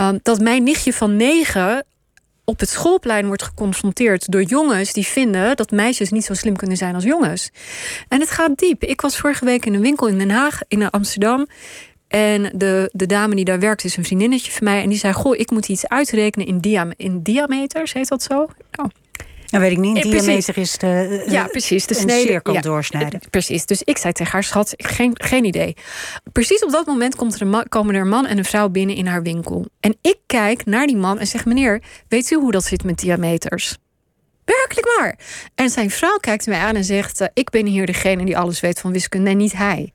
Um, dat mijn nichtje van negen op het schoolplein wordt geconfronteerd door jongens die vinden dat meisjes niet zo slim kunnen zijn als jongens. En het gaat diep. Ik was vorige week in een winkel in Den Haag, in Amsterdam. En de, de dame die daar werkt is een vriendinnetje van mij. En die zei: Goh, ik moet iets uitrekenen in, dia in diameters. Heet dat zo? Oh. Nou weet ik niet, een eh, diameter is de, ja, precies, de snede, cirkel doorsnijden. Precies, dus ik zei tegen haar, schat, geen, geen idee. Precies op dat moment komt er een komen er een man en een vrouw binnen in haar winkel. En ik kijk naar die man en zeg, meneer, weet u hoe dat zit met diameters? Werkelijk waar. En zijn vrouw kijkt mij aan en zegt, uh, ik ben hier degene die alles weet van wiskunde en niet hij.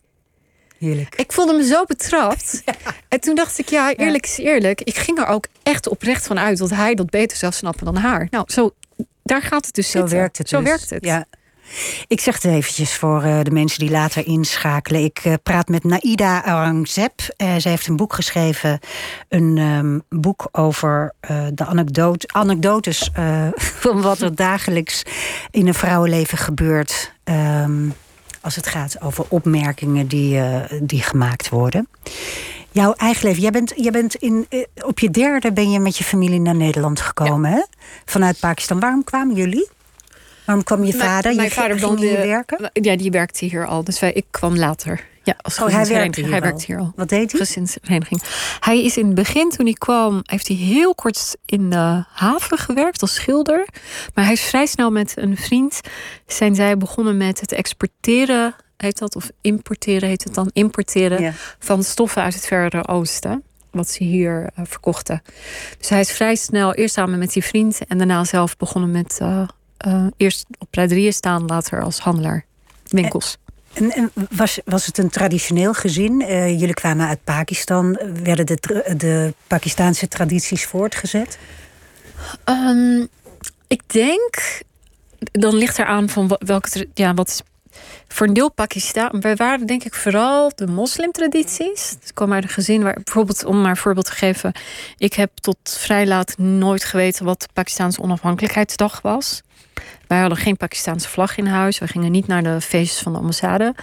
Heerlijk. Ik voelde me zo betrapt. [LAUGHS] En toen dacht ik, ja, eerlijk is eerlijk. Ik ging er ook echt oprecht van uit dat hij dat beter zou snappen dan haar. Nou, zo daar gaat het dus Zo werkt het Zo dus. werkt het. Ja. Ik zeg het eventjes voor uh, de mensen die later inschakelen. Ik uh, praat met Naida Aurangzeb. Uh, zij heeft een boek geschreven. Een um, boek over de anekdote, anekdotes [LAUGHS] van wat er dagelijks in een vrouwenleven gebeurt. Um, als het gaat over opmerkingen die, die gemaakt worden. Jouw eigen leven. Jij bent, jij bent in, op je derde ben je met je familie naar Nederland gekomen, hè? Vanuit Pakistan. Waarom kwamen jullie? Waarom kwam je vader? Mijn, je vader ging hier werken? Ja, die werkte hier al. Dus wij, ik kwam later. Ja, als oh, hij werkte hier, hij werkte hier al. Wat deed hij? Gezinsvereniging. Hij is in het begin, toen hij kwam, heeft hij heel kort in de haven gewerkt als schilder. Maar hij is vrij snel met een vriend. Zijn zij begonnen met het exporteren heet dat, of importeren heet het dan, importeren ja. van stoffen uit het Verre Oosten. Wat ze hier uh, verkochten. Dus hij is vrij snel, eerst samen met die vriend en daarna zelf begonnen met uh, uh, eerst op praderieën staan, later als handelaar. Winkels. En, en, was, was het een traditioneel gezin? jullie kwamen uit Pakistan. Werden de, de Pakistaanse tradities voortgezet? Um, ik denk, dan ligt er aan van welke, ja, wat is voor een Pakistan. Wij waren denk ik vooral de moslimtradities. Het kwam uit een gezin waar bijvoorbeeld, om maar een voorbeeld te geven. Ik heb tot vrij laat nooit geweten wat de Pakistaanse onafhankelijkheidsdag was. Wij hadden geen Pakistaanse vlag in huis. We gingen niet naar de feestjes van de ambassade.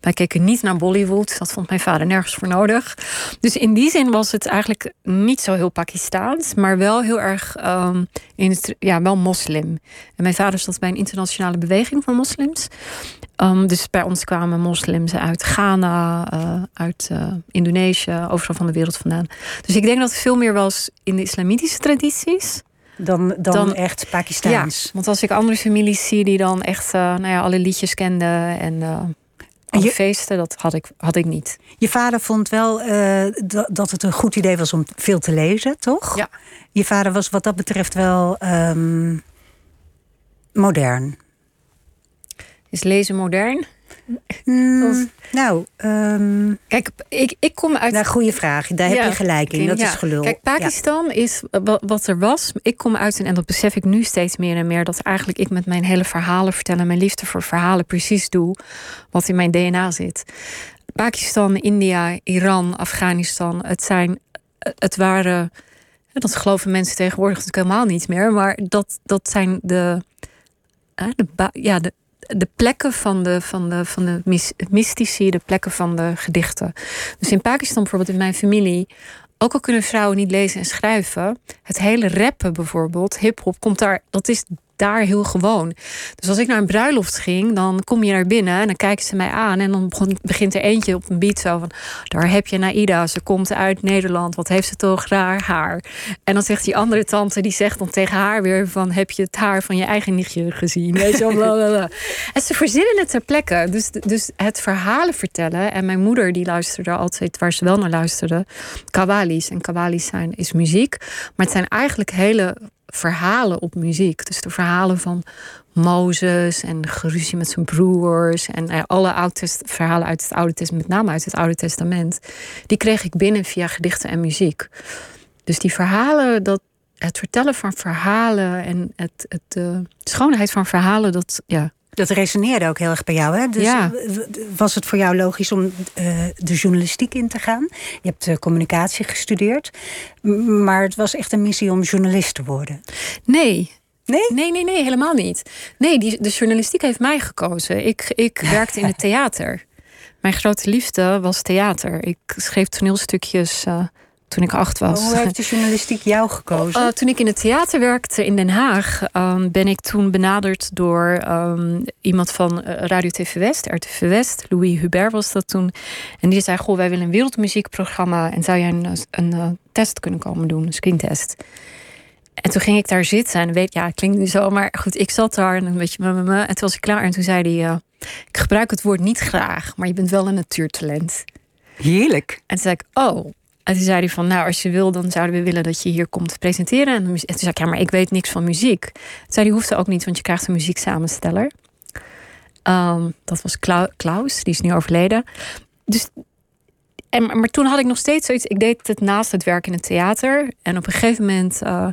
Wij keken niet naar Bollywood. Dat vond mijn vader nergens voor nodig. Dus in die zin was het eigenlijk niet zo heel Pakistaans, maar wel heel erg um, in het, ja, wel moslim. En mijn vader zat bij een internationale beweging van moslims. Um, dus bij ons kwamen moslims uit Ghana, uh, uit uh, Indonesië, overal van de wereld vandaan. Dus ik denk dat het veel meer was in de islamitische tradities. Dan, dan, dan echt Pakistaans. Ja, want als ik andere families zie die dan echt uh, nou ja, alle liedjes kenden en alle je, feesten, dat had ik, had ik niet. Je vader vond wel dat het een goed idee was om veel te lezen, toch? Ja. Je vader was wat dat betreft wel um, modern. Is lezen modern? Mm, nou, um, kijk, ik, ik kom uit. Nou, goede vraag. Daar heb je gelijk in. Dat ja. is gelul. Kijk, Pakistan ja. is wat er was. Ik kom uit en dat besef ik nu steeds meer en meer. Dat eigenlijk ik met mijn hele verhalen vertellen, mijn liefde voor verhalen, precies doe wat in mijn DNA zit. Pakistan, India, Iran, Afghanistan. Het zijn, het waren. Dat geloven mensen tegenwoordig natuurlijk helemaal niet meer. Maar dat, dat zijn de. de ja, de, de plekken van de, van de, van de mystici, de plekken van de gedichten. Dus in Pakistan bijvoorbeeld, in mijn familie, ook al kunnen vrouwen niet lezen en schrijven, het hele rappen bijvoorbeeld, hip-hop, komt daar, dat is daar heel gewoon. Dus als ik naar een bruiloft ging, dan kom je naar binnen en dan kijken ze mij aan. En dan begint er eentje op een beat zo van: Daar heb je Naida, ze komt uit Nederland, wat heeft ze toch raar haar. En dan zegt die andere tante, die zegt dan tegen haar weer: van, Heb je het haar van je eigen nichtje gezien? Weet je En ze verzinnen het ter plekke. Dus, dus het verhalen vertellen. En mijn moeder, die luisterde altijd waar ze wel naar luisterde, kawalis. En kawalis zijn, is muziek. Maar het zijn eigenlijk hele verhalen op muziek. Dus de verhalen van Mozes en geruzie met zijn broers en eh, alle oude verhalen uit het Oude Testament, met name uit het Oude Testament, die kreeg ik binnen via gedichten en muziek. Dus die verhalen, dat, het vertellen van verhalen en het, het, de eh, schoonheid van verhalen, dat, ja, dat resoneerde ook heel erg bij jou. Hè? Dus ja. was het voor jou logisch om uh, de journalistiek in te gaan? Je hebt uh, communicatie gestudeerd. Maar het was echt een missie om journalist te worden. Nee, Nee? Nee, nee, nee, helemaal niet. Nee, die, de journalistiek heeft mij gekozen. Ik, ik [LAUGHS] werkte in het theater. Mijn grote liefde was theater. Ik schreef toneelstukjes uh, toen ik acht was. Hoe heeft de journalistiek jou gekozen? Uh, toen ik in het theater werkte in Den Haag, um, ben ik toen benaderd door um, iemand van uh, Radio TV West, RTV West. Louis Hubert was dat toen. En die zei: Goh, wij willen een wereldmuziekprogramma. En zou jij een, een, een test kunnen komen doen, een screentest? En toen ging ik daar zitten en weet, ja, het klinkt nu zo, maar goed, ik zat daar en een beetje me, me, en toen was ik klaar en toen zei hij: uh, Ik gebruik het woord niet graag, maar je bent wel een natuurtalent. Heerlijk. En toen zei ik: Oh, en toen zei hij van, nou, als je wil, dan zouden we willen dat je hier komt presenteren. En toen zei ik, ja, maar ik weet niks van muziek. Toen zei hij, hoeft ook niet, want je krijgt een muzieksamensteller. Um, dat was Klaus, die is nu overleden. Dus, en, maar toen had ik nog steeds zoiets, ik deed het naast het werk in het theater. En op een gegeven moment uh,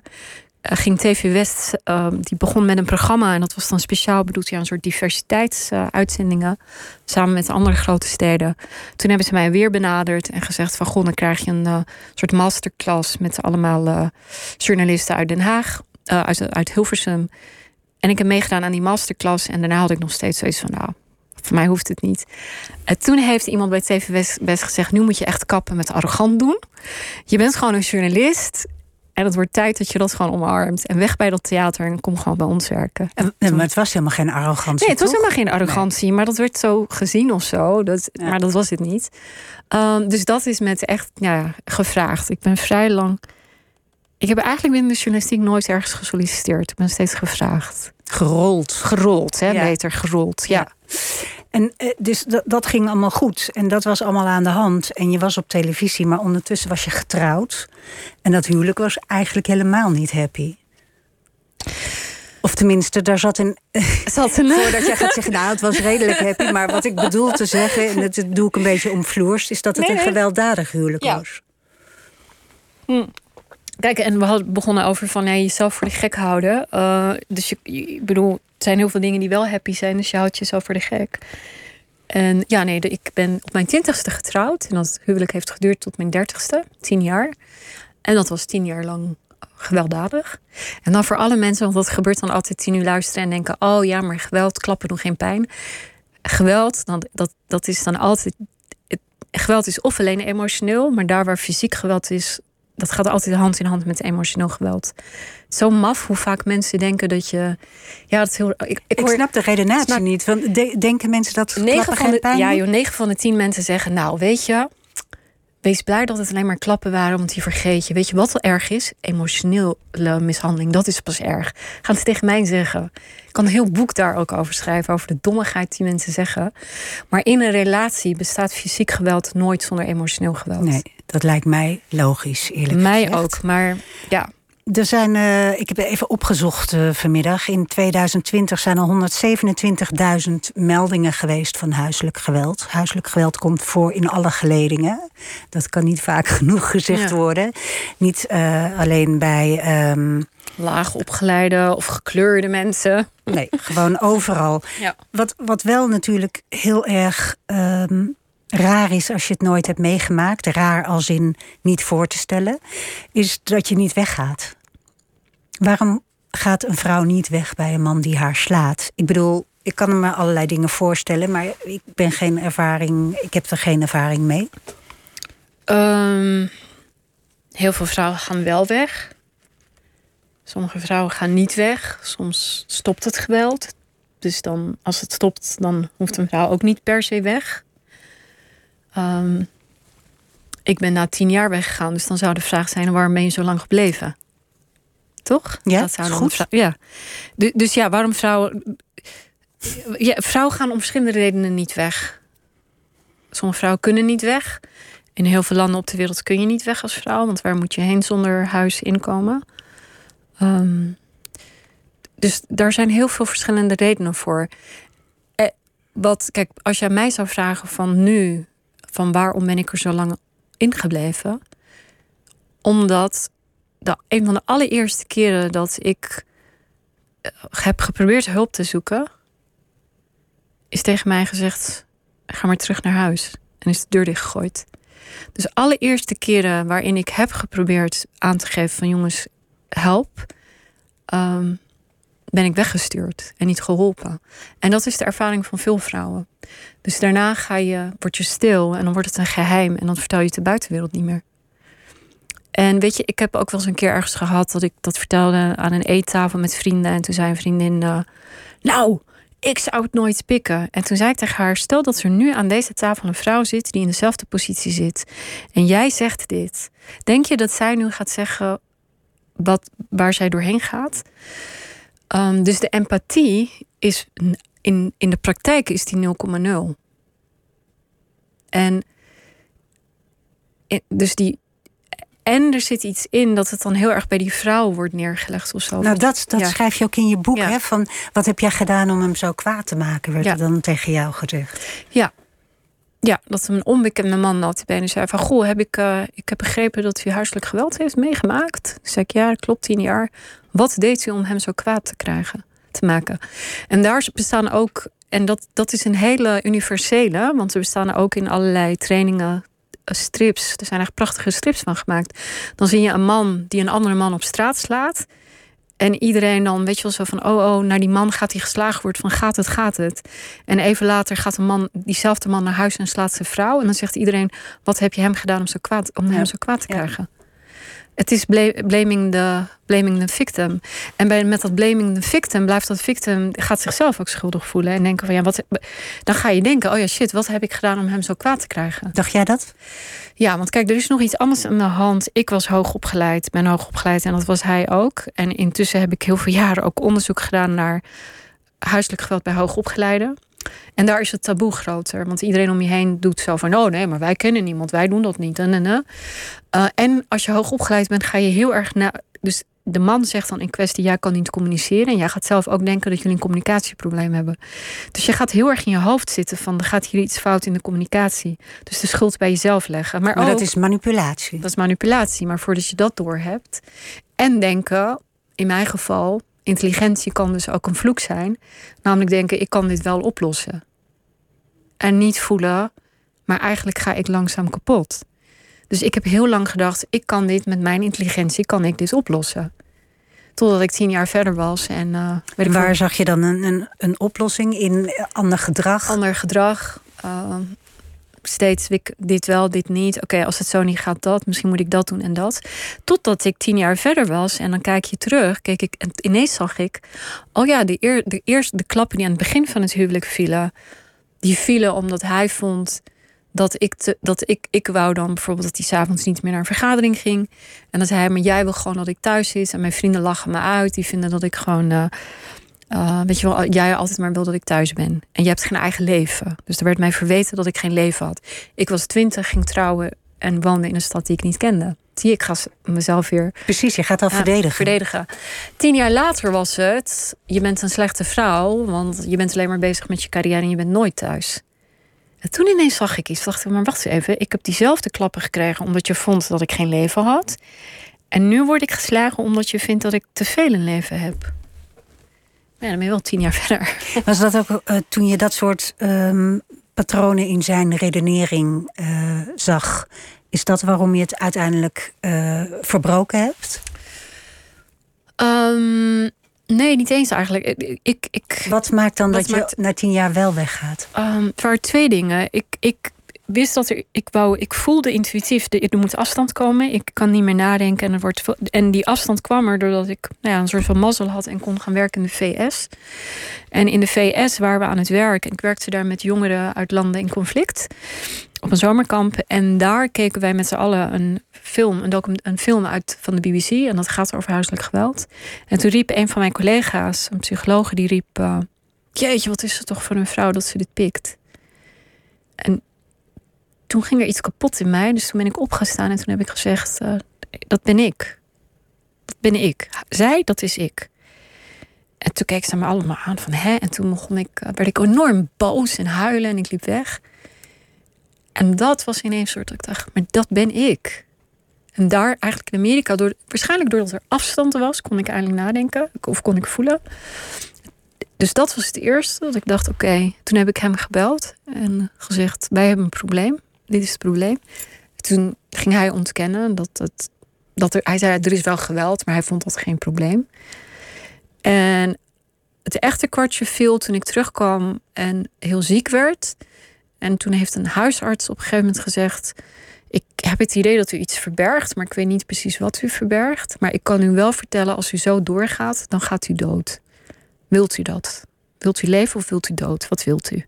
ging TV West, uh, die begon met een programma. En dat was dan speciaal bedoeld, ja, een soort diversiteitsuitzendingen. samen met andere grote steden. Toen hebben ze mij weer benaderd en gezegd van... goh, dan krijg je een uh, soort masterclass met allemaal uh, journalisten uit Den Haag. uit, uit Hilversum. En ik heb meegedaan aan die masterclass. En daarna had ik nog steeds zoiets van, nou, voor mij hoeft het niet. En toen heeft iemand bij TV West gezegd... nu moet je echt kappen met arrogant doen. Je bent gewoon een journalist... En het wordt tijd dat je dat gewoon omarmt. En weg bij dat theater en kom gewoon bij ons werken. En, nee, maar het was helemaal geen arrogantie. Nee, het was toch? helemaal geen arrogantie. Nee. Maar dat werd zo gezien of zo. Dat, ja. Maar dat was het niet. Um, dus dat is met echt ja, gevraagd. Ik ben vrij lang. Ik heb eigenlijk binnen de journalistiek nooit ergens gesolliciteerd. Ik ben steeds gevraagd. Gerold. Gerold, hè? Ja. Beter gerold. ja. ja. En uh, dus dat, dat ging allemaal goed. En dat was allemaal aan de hand. En je was op televisie, maar ondertussen was je getrouwd. En dat huwelijk was eigenlijk helemaal niet happy. Of tenminste, daar zat een. [LAUGHS] Zat een voordat jij gaat zeggen, nou, het was redelijk happy. Maar wat ik bedoel te zeggen, en dat doe ik een beetje omvloers, is dat het Nee, een gewelddadig huwelijk Ja. was. Hm. Kijk, en we hadden begonnen over van nee, jezelf voor de gek houden. Uh, dus je, ik bedoel, het zijn heel veel dingen die wel happy zijn, dus je houdt jezelf voor de gek. En ja, nee, ik ben op mijn twintigste getrouwd. En dat huwelijk heeft geduurd tot mijn dertigste, tien jaar. En dat was tien jaar lang gewelddadig. En dan voor alle mensen, want dat gebeurt dan altijd, die nu luisteren en denken: oh ja, maar geweld, klappen doen geen pijn. Geweld, dan, dat, dat is dan altijd. Geweld is of alleen emotioneel, maar daar waar fysiek geweld is, dat gaat altijd hand in hand met emotioneel geweld. Zo maf hoe vaak mensen denken dat je. Ja, dat heel. Ik, ik, snap de redenatie snap- niet. Want de- denken mensen dat Negen klappen van, de, pijn ja, joh, 9 van de 10 mensen zeggen: Nou, weet je, wees blij dat het alleen maar klappen waren, want die vergeet je. Weet je wat wel erg is? Emotionele mishandeling, dat is pas erg. Gaan ze tegen mij zeggen. Ik kan een heel boek daar ook over schrijven, over de dommigheid die mensen zeggen. Maar in een relatie bestaat fysiek geweld nooit zonder emotioneel geweld. Nee, dat lijkt mij logisch, eerlijk Mij gezegd. ook, maar ja. Er zijn, eh, ik heb even opgezocht eh, vanmiddag. In 2020 zijn er 127.000 meldingen geweest van huiselijk geweld. Huiselijk geweld komt voor in alle geledingen. Dat kan niet vaak [LAUGHS] genoeg gezegd Ja. worden. Niet eh, alleen bij. ehm, Laag opgeleide of gekleurde mensen. nee, gewoon overal. Ja. Wat, wat wel natuurlijk heel erg ehm, raar is als je het nooit hebt meegemaakt, raar als in niet voor te stellen, is dat je niet weggaat. Waarom gaat een vrouw niet weg bij een man die haar slaat? Ik bedoel, ik kan me allerlei dingen voorstellen, maar ik ben geen ervaring, ik heb er geen ervaring mee. Ehm, heel veel vrouwen gaan wel weg. Sommige vrouwen gaan niet weg. Soms stopt het geweld. Dus dan, als het stopt, dan hoeft een vrouw ook niet per se weg. Ehm, ik ben na tien jaar weggegaan, dus dan zou de vraag zijn: waarom ben je zo lang gebleven? Toch? Ja, dat zou dan goed. ja. Du- Dus ja, waarom vrouwen. Ja, vrouwen gaan om verschillende redenen niet weg. Sommige vrouwen kunnen niet weg. In heel veel landen op de wereld kun je niet weg als vrouw, want waar moet je heen zonder huis inkomen? Ehm, dus daar zijn heel veel verschillende redenen voor. Eh, wat, kijk, als jij mij zou vragen van nu, van waarom ben ik er zo lang ingebleven? Omdat de, een van de allereerste keren dat ik eh, heb geprobeerd hulp te zoeken, is tegen mij gezegd: ga maar terug naar huis. En is de deur dichtgegooid. Dus de allereerste keren waarin ik heb geprobeerd aan te geven van jongens, help, ehm, ben ik weggestuurd en niet geholpen. En dat is de ervaring van veel vrouwen. Dus daarna ga je, word je stil en dan wordt het een geheim en dan vertel je het de buitenwereld niet meer. En weet je, ik heb ook wel eens een keer ergens gehad dat ik dat vertelde aan een eettafel met vrienden. En toen zei een vriendin: eh, Nou, ik zou het nooit pikken. En toen zei ik tegen haar: Stel dat er nu aan deze tafel een vrouw zit die in dezelfde positie zit. En jij zegt dit. Denk je dat zij nu gaat zeggen wat, waar zij doorheen gaat? Ehm, dus de empathie is in, in de praktijk is die 0,0. En en- dus die. En er zit iets in dat het dan heel erg bij die vrouw wordt neergelegd of zo. Nou, dat, dat Ja. schrijf je ook in je boek. Ja. Hè? Van, wat heb jij gedaan om hem zo kwaad te maken, werd Ja. er dan tegen jou gezegd. Ja. Ja, dat een onbekende man notabene zei van... Goh, heb ik, eh, ik heb begrepen dat u huiselijk geweld heeft meegemaakt. Toen zei ik, ja, klopt, tien jaar. Wat deed u om hem zo kwaad te krijgen, te maken? En daar bestaan ook... En dat, dat is een hele universele... want er bestaan ook in allerlei trainingen eh, strips. Er zijn echt prachtige strips van gemaakt. Dan zie je een man die een andere man op straat slaat... En iedereen dan, weet je wel, zo van... oh, oh, naar die man gaat hij geslagen worden. Van gaat het, gaat het. En even later gaat een man, diezelfde man naar huis en slaat zijn vrouw. En dan zegt iedereen, wat heb je hem gedaan om, zo kwaad, om hem zo kwaad te krijgen? Het is bla- blaming the, blaming the victim. En bij, met dat blaming the victim blijft dat victim... gaat zichzelf ook schuldig voelen. En denken van, ja, wat... Dan ga je denken, oh ja, shit, wat heb ik gedaan om hem zo kwaad te krijgen? Dacht jij dat? Ja, want kijk, er is nog iets anders aan de hand. Ik was hoogopgeleid, ben hoogopgeleid en dat was hij ook. En intussen heb ik heel veel jaren ook onderzoek gedaan naar huiselijk geweld bij hoogopgeleiden. En daar is het taboe groter. Want iedereen om je heen doet zo van... oh nee, maar wij kennen niemand, wij doen dat niet. En, en, en. Eh, en als je hoogopgeleid bent, ga je heel erg... Na, dus de man zegt dan in kwestie... jij kan niet communiceren. En jij gaat zelf ook denken dat jullie een communicatieprobleem hebben. Dus je gaat heel erg in je hoofd zitten van... er gaat hier iets fout in de communicatie. Dus de schuld bij jezelf leggen. Maar, Maar ook, dat is manipulatie. dat is manipulatie. Maar voordat je dat doorhebt... en denken, in mijn geval... intelligentie kan dus ook een vloek zijn. Namelijk denken, ik kan dit wel oplossen. En niet voelen, maar eigenlijk ga ik langzaam kapot. Dus ik heb heel lang gedacht, ik kan dit met mijn intelligentie, kan ik dit oplossen. Totdat ik tien jaar verder was en eh Waar zag je dan een, een, een oplossing in ander gedrag? ander gedrag. eh, steeds dit wel, dit niet. Oké, als het zo niet gaat, dat. Misschien moet ik dat doen en dat. Totdat ik tien jaar verder was en dan kijk je terug. Keek ik, en ineens zag ik, oh ja, de, eer, de eerste de klappen die aan het begin van het huwelijk vielen, die vielen omdat hij vond dat ik, te, dat ik, ik wou dan bijvoorbeeld dat hij s'avonds niet meer naar een vergadering ging. En dan zei hij, maar jij wil gewoon dat ik thuis zit. En mijn vrienden lachen me uit. Die vinden dat ik gewoon, eh, eh, weet je wel, jij altijd maar wil dat ik thuis ben. En je hebt geen eigen leven. Dus er werd mij verweten dat ik geen leven had. Ik was twintig, ging trouwen en woonde in een stad die ik niet kende. Zie ik ga mezelf weer Precies, je gaat al ja, verdedigen. verdedigen. Tien jaar later was het, je bent een slechte vrouw, want je bent alleen maar bezig met je carrière en je bent nooit thuis. En toen ineens zag ik iets, dacht ik, maar wacht eens even, ik heb diezelfde klappen gekregen omdat je vond dat ik geen leven had. En nu word ik geslagen omdat je vindt dat ik te veel een leven heb. Ja, dan ben je wel tien jaar verder. [LAUGHS] Was dat ook eh, toen je dat soort ehm, patronen in zijn redenering eh, zag? Is dat waarom je het uiteindelijk eh, verbroken hebt? Ehm, nee, niet eens eigenlijk. Ik, ik, ik, Wat maakt dan dat je na tien jaar wel weggaat? Het waren twee dingen. Ik, ik, wist dat er, ik wou, ik voelde intuïtief, er moet afstand komen. Ik kan niet meer nadenken en er wordt en die afstand kwam er doordat ik nou ja, een soort van mazzel had en kon gaan werken in de VS. En in de VS waren we aan het werk. Ik werkte daar met jongeren uit landen in conflict op een zomerkamp. En daar keken wij met z'n allen een film, een, een film uit van de BBC. En dat gaat over huiselijk geweld. En toen riep een van mijn collega's, een psycholoog, die riep: uh, Jeetje, wat is het toch voor een vrouw dat ze dit pikt? En toen ging er iets kapot in mij. Dus toen ben ik opgestaan en toen heb ik gezegd: uh, Dat ben ik. Dat ben ik. Zij, dat is ik. En toen keek ze me allemaal aan van hè. En toen begon ik, uh, werd ik enorm boos en huilen en ik liep weg. En dat was ineens soort dat ik dacht, maar dat ben ik. En daar eigenlijk in Amerika, door, waarschijnlijk doordat er afstand was, kon ik eigenlijk nadenken of kon ik voelen. Dus dat was het eerste dat ik dacht, oké, toen heb ik hem gebeld en gezegd, wij hebben een probleem. Dit is het probleem. Toen ging hij ontkennen dat het, dat er, hij zei, er is wel geweld, maar hij vond dat geen probleem. En het echte kwartje viel toen ik terugkwam en heel ziek werd. En toen heeft een huisarts op een gegeven moment gezegd: Ik heb het idee dat u iets verbergt, maar ik weet niet precies wat u verbergt. Maar ik kan u wel vertellen: als u zo doorgaat, dan gaat u dood. Wilt u dat? Wilt u leven of wilt u dood? Wat wilt u?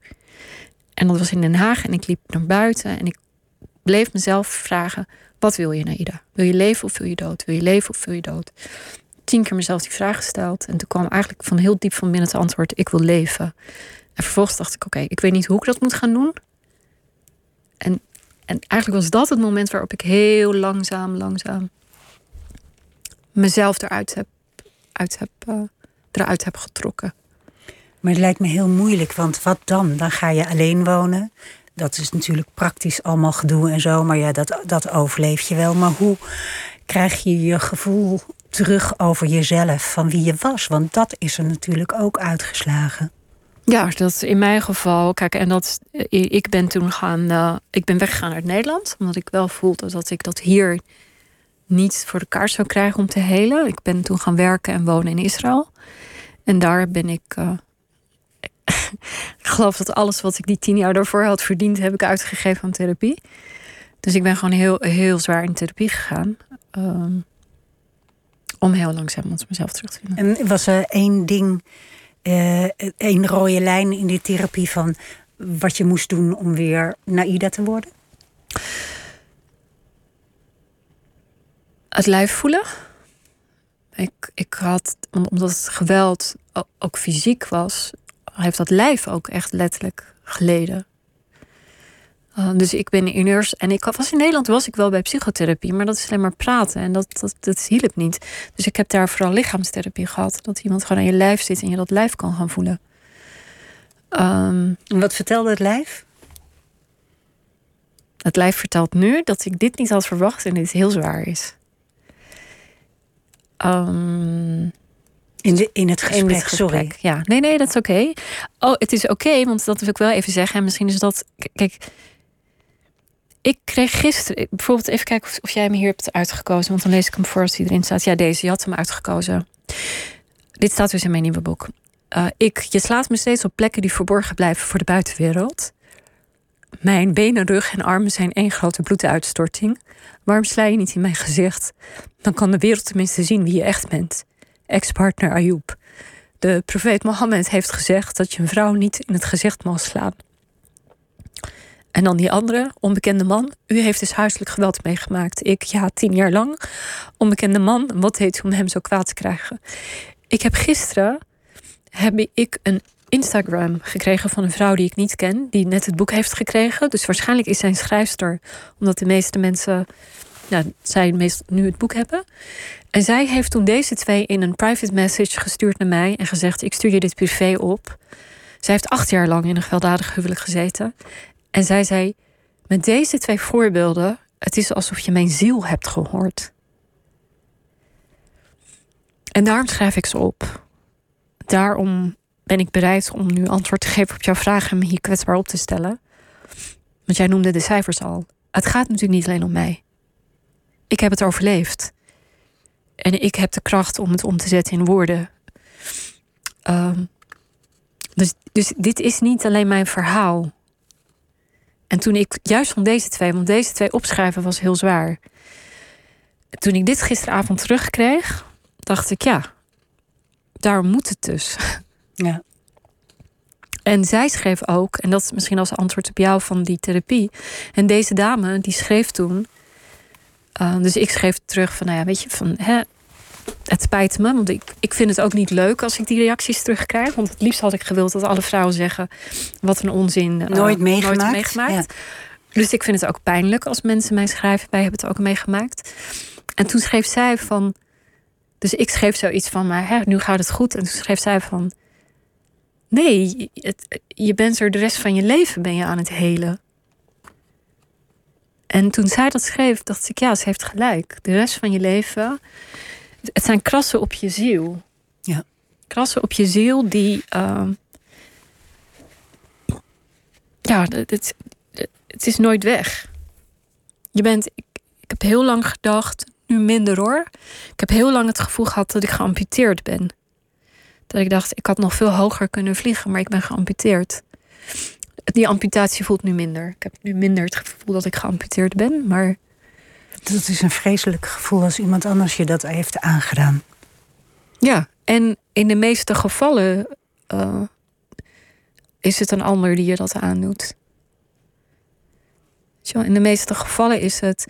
En dat was in Den Haag en ik liep naar buiten en ik bleef mezelf vragen: Wat wil je, Naida? Wil je leven of wil je dood? Wil je leven of wil je dood? Tien keer mezelf die vraag gesteld en toen kwam eigenlijk van heel diep van binnen het antwoord: Ik wil leven. En vervolgens dacht ik, oké, ik weet niet hoe ik dat moet gaan doen. En, en eigenlijk was dat het moment waarop ik heel langzaam, langzaam mezelf eruit heb, uit heb, uh, eruit heb getrokken. Maar het lijkt me heel moeilijk, want wat dan? Dan ga je alleen wonen. Dat is natuurlijk praktisch allemaal gedoe en zo, maar ja, dat, dat overleef je wel. Maar hoe krijg je je gevoel terug over jezelf, van wie je was? Want dat is er natuurlijk ook uitgeslagen. Ja, dat in mijn geval. Kijk, en dat eh, ik ben toen gaan. Uh, ik ben weggegaan uit Nederland. Omdat ik wel voelde dat ik dat hier niet voor de kaart zou krijgen om te helen. Ik ben toen gaan werken en wonen in Israël. En daar ben ik. Uh, [LAUGHS] ik geloof dat alles wat ik die tien jaar daarvoor had verdiend, heb ik uitgegeven aan therapie. Dus ik ben gewoon heel, heel zwaar in therapie gegaan. Um, om heel langzaam ons mezelf terug te vinden. En was er één ding uh, een rode lijn in die therapie van wat je moest doen om weer naïda te worden? Het lijf voelen. Ik, ik had, omdat het geweld ook fysiek was, heeft dat lijf ook echt letterlijk geleden. Uh, dus ik ben in. En ik was in Nederland was ik wel bij psychotherapie, maar dat is alleen maar praten. En dat, dat, dat hielp niet. Dus ik heb daar vooral lichaamstherapie gehad. Dat iemand gewoon aan je lijf zit en je dat lijf kan gaan voelen. Um, wat vertelde het lijf? Het lijf vertelt nu dat ik dit niet had verwacht en dit heel zwaar is. Um, in, de, in het gesprek, in het gesprek. sorry. Ja, nee, nee, dat is oké. Oh, het is oké, want dat wil ik wel even zeggen. En misschien is dat. Kijk, ik kreeg gisteren, bijvoorbeeld even kijken of, of, jij me hier hebt uitgekozen, want dan lees ik hem voor als hij erin staat. Ja, deze, je had hem uitgekozen. Dit staat dus in mijn nieuwe boek. Uh, ik, je slaat me steeds op plekken die verborgen blijven voor de buitenwereld. Mijn benen, rug en armen zijn één grote bloeduitstorting. Waarom sla je niet in mijn gezicht? Dan kan de wereld tenminste zien wie je echt bent. Ex-partner Ayoub. De profeet Mohammed heeft gezegd dat je een vrouw niet in het gezicht mag slaan. En dan die andere, onbekende man. U heeft dus huiselijk geweld meegemaakt. Ik, ja, tien jaar lang. Onbekende man, wat deed u om hem zo kwaad te krijgen? Ik heb gisteren heb ik een Instagram gekregen van een vrouw die ik niet ken, die net het boek heeft gekregen. Dus waarschijnlijk is zij een schrijfster, omdat de meeste mensen, nou, zij meest nu het boek hebben. En zij heeft toen deze twee in een private message gestuurd naar mij en gezegd: Ik stuur je dit privé op. Zij heeft acht jaar lang in een gewelddadig huwelijk gezeten. En zij zei: Met deze twee voorbeelden, het is alsof je mijn ziel hebt gehoord. En daarom schrijf ik ze op. Daarom ben ik bereid om nu antwoord te geven op jouw vraag en me hier kwetsbaar op te stellen. Want jij noemde de cijfers al. Het gaat natuurlijk niet alleen om mij. Ik heb het overleefd. En ik heb de kracht om het om te zetten in woorden. Um, dus, dus dit is niet alleen mijn verhaal. En toen ik, juist van deze twee, want deze twee opschrijven was heel zwaar. Toen ik dit gisteravond terugkreeg, dacht ik ja, daar moet het dus. [LAUGHS] Ja. En zij schreef ook, en dat is misschien als antwoord op jou van die therapie. En deze dame, die schreef toen. Uh, dus ik schreef terug van, nou ja, weet je, van hè, het spijt me, want ik, ik vind het ook niet leuk als ik die reacties terugkrijg. Want het liefst had ik gewild dat alle vrouwen zeggen: wat een onzin. uh, nooit meegemaakt. Nooit meegemaakt. Ja. Dus ik vind het ook pijnlijk als mensen mij schrijven: wij hebben het ook meegemaakt. En toen schreef zij van. Dus ik schreef zoiets van: maar hè, nu gaat het goed. En toen schreef zij van. Nee, het, je bent er de rest van je leven ben je aan het helen. En toen zij dat schreef, dacht ik, ja, ze heeft gelijk. De rest van je leven. Het zijn krassen op je ziel. Ja. Krassen op je ziel die. Uh, ja, het, het is nooit weg. Je bent. Ik, ik heb heel lang gedacht, nu minder hoor. Ik heb heel lang het gevoel gehad dat ik geamputeerd ben. Dat ik dacht, ik had nog veel hoger kunnen vliegen, maar ik ben geamputeerd. Die amputatie voelt nu minder. Ik heb nu minder het gevoel dat ik geamputeerd ben, maar. Dat is een vreselijk gevoel als iemand anders je dat heeft aangedaan. Ja, en in de meeste gevallen uh, is het een ander die je dat aandoet. In de meeste gevallen is het.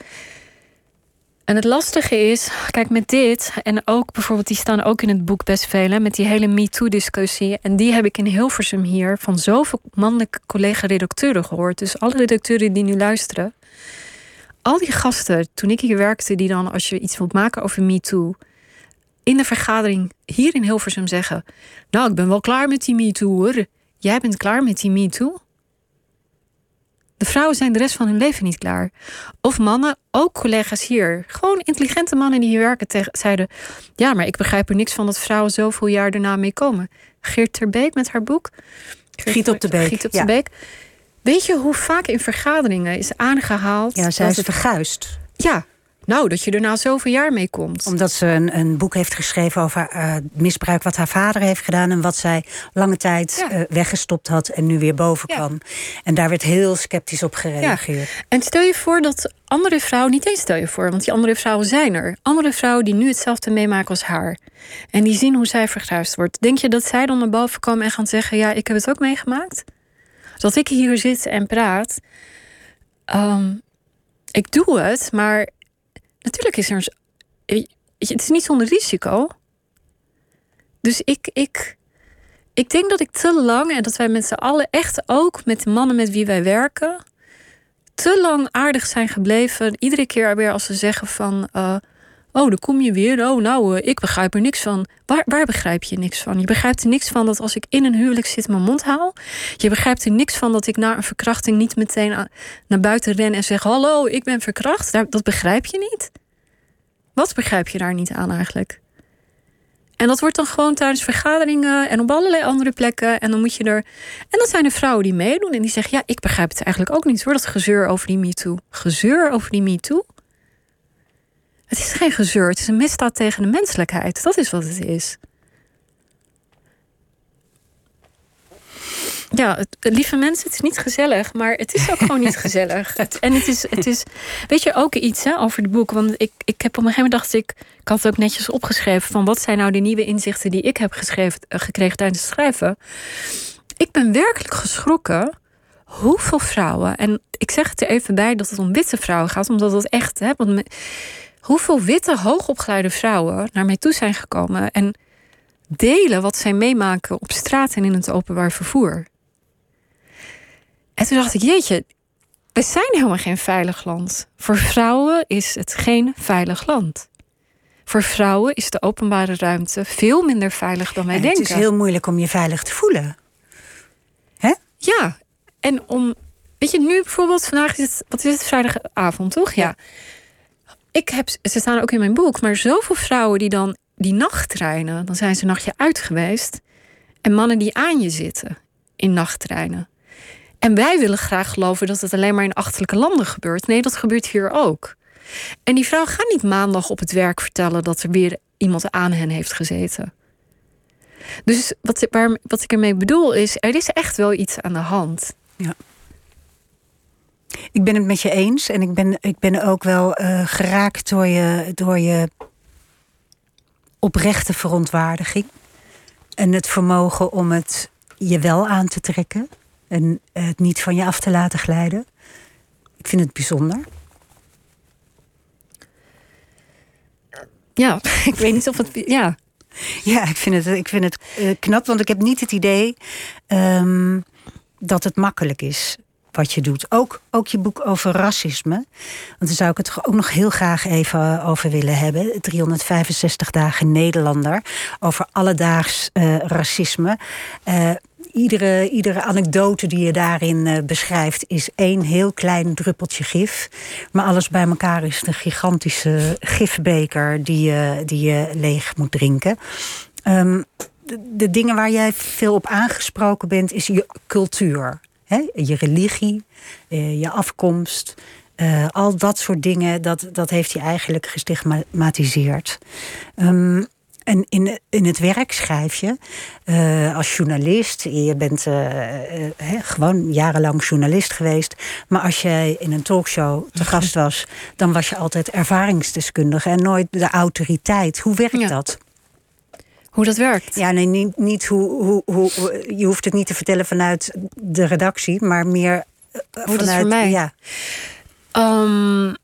En het lastige is, kijk, met dit en ook bijvoorbeeld, die staan ook in het boek best veel, met die hele MeToo-discussie. En die heb ik in Hilversum hier van zoveel mannelijke collega-redacteuren gehoord. Dus alle redacteuren die nu luisteren. Al die gasten, toen ik hier werkte, die dan, als je iets wilt maken over MeToo, in de vergadering hier in Hilversum zeggen: Nou, ik ben wel klaar met die MeToo hoor. Jij bent klaar met die MeToo? De vrouwen zijn de rest van hun leven niet klaar. Of mannen, ook collega's hier. Gewoon intelligente mannen die hier werken tegen, zeiden... ja, maar ik begrijp er niks van dat vrouwen zoveel jaar daarna mee komen. Geert Terbeek met haar boek. Geert, Giet op de Beek. Giet op de Beek. Weet je hoe vaak in vergaderingen is aangehaald... Ja, zij is verguist. Ja, nou, dat je er na zoveel jaar mee komt. Omdat ze een, een boek heeft geschreven over uh, misbruik wat haar vader heeft gedaan. En wat zij lange tijd ja. uh, weggestopt had en nu weer boven ja. kwam. En daar werd heel sceptisch op gereageerd. Ja. En stel je voor dat andere vrouwen, niet eens stel je voor, want die andere vrouwen zijn er. Andere vrouwen die nu hetzelfde meemaken als haar. En die zien hoe zij verguisd wordt. Denk je dat zij dan naar boven komen en gaan zeggen: Ja, ik heb het ook meegemaakt? Dat ik hier zit en praat. Um, ik doe het, maar natuurlijk is er een. Het is niet zonder risico. Dus ik, ik, ik denk dat ik te lang, en dat wij met z'n allen echt ook met de mannen met wie wij werken, te lang aardig zijn gebleven. Iedere keer weer als ze zeggen van. Uh, oh, dan kom je weer. Oh, nou, uh, ik begrijp er niks van. Waar, waar begrijp je niks van? Je begrijpt er niks van dat als ik in een huwelijk zit mijn mond haal. Je begrijpt er niks van dat ik na een verkrachting niet meteen naar buiten ren en zeg: Hallo, ik ben verkracht. Dat begrijp je niet. Wat begrijp je daar niet aan eigenlijk? En dat wordt dan gewoon tijdens vergaderingen en op allerlei andere plekken. En dan moet je er. En dan zijn er vrouwen die meedoen en die zeggen: Ja, ik begrijp het eigenlijk ook niet hoor. Dat gezeur over die MeToo. Gezeur over die MeToo? Het is geen gezeur, het is een misdaad tegen de menselijkheid. Dat is wat het is. Ja, het, lieve mensen, het is niet gezellig, maar het is ook gewoon niet [LAUGHS] gezellig. En het is, het is, weet je, ook iets hè, over het boek. Want ik, ik heb op een gegeven moment dacht ik, ik had het ook netjes opgeschreven van wat zijn nou de nieuwe inzichten die ik heb geschreven, gekregen tijdens het schrijven. Ik ben werkelijk geschrokken hoeveel vrouwen, en ik zeg het er even bij dat het om witte vrouwen gaat, omdat het echt, hè, want hoeveel witte, hoogopgeleide vrouwen naar mij toe zijn gekomen en delen wat zij meemaken op straat en in het openbaar vervoer. En toen dacht ik, jeetje, we zijn helemaal geen veilig land. Voor vrouwen is het geen veilig land. Voor vrouwen is de openbare ruimte veel minder veilig dan wij en denken. Het is heel moeilijk om je veilig te voelen. Hè? Ja, en om. Weet je, nu bijvoorbeeld, vandaag is het, wat is het, vrijdagavond, toch? Ja. ja. Ik heb, ze staan ook in mijn boek, maar zoveel vrouwen die dan die nachttreinen, dan zijn ze een nachtje uit geweest. En mannen die aan je zitten in nachttreinen. En wij willen graag geloven dat het alleen maar in achterlijke landen gebeurt. Nee, dat gebeurt hier ook. En die vrouw gaat niet maandag op het werk vertellen dat er weer iemand aan hen heeft gezeten. Dus wat, wat ik ermee bedoel is, er is echt wel iets aan de hand. Ja. Ik ben het met je eens en ik ben, ik ben ook wel uh, geraakt door je, door je oprechte verontwaardiging. En het vermogen om het je wel aan te trekken en het niet van je af te laten glijden. Ik vind het bijzonder. Ja, [LAUGHS] ik weet niet of het. Ja, ja ik vind het, ik vind het uh, knap, want ik heb niet het idee um, dat het makkelijk is wat je doet. Ook, ook je boek over racisme. Want daar zou ik het ook nog heel graag even over willen hebben. 365 dagen Nederlander. Over alledaags uh, racisme. Uh, iedere, iedere anekdote die je daarin uh, beschrijft is één heel klein druppeltje gif. Maar alles bij elkaar is een gigantische gifbeker die je, die je leeg moet drinken. De, de, dingen waar jij veel op aangesproken bent, is je cultuur. Hè? Je religie, uh, je afkomst. Uh, al dat soort dingen, dat, dat heeft hij eigenlijk gestigmatiseerd. Um, en in, in het werk schrijf je uh, als journalist. Je bent uh, uh, gewoon jarenlang journalist geweest. Maar als jij in een talkshow te gast was, dan was je altijd ervaringsdeskundige en nooit de autoriteit. Hoe werkt ja. dat? Hoe dat werkt? Ja, nee, niet, niet hoe, hoe, hoe, je hoeft het niet te vertellen vanuit de redactie, maar meer hoe vanuit. Dat voor mij? Ja. Um,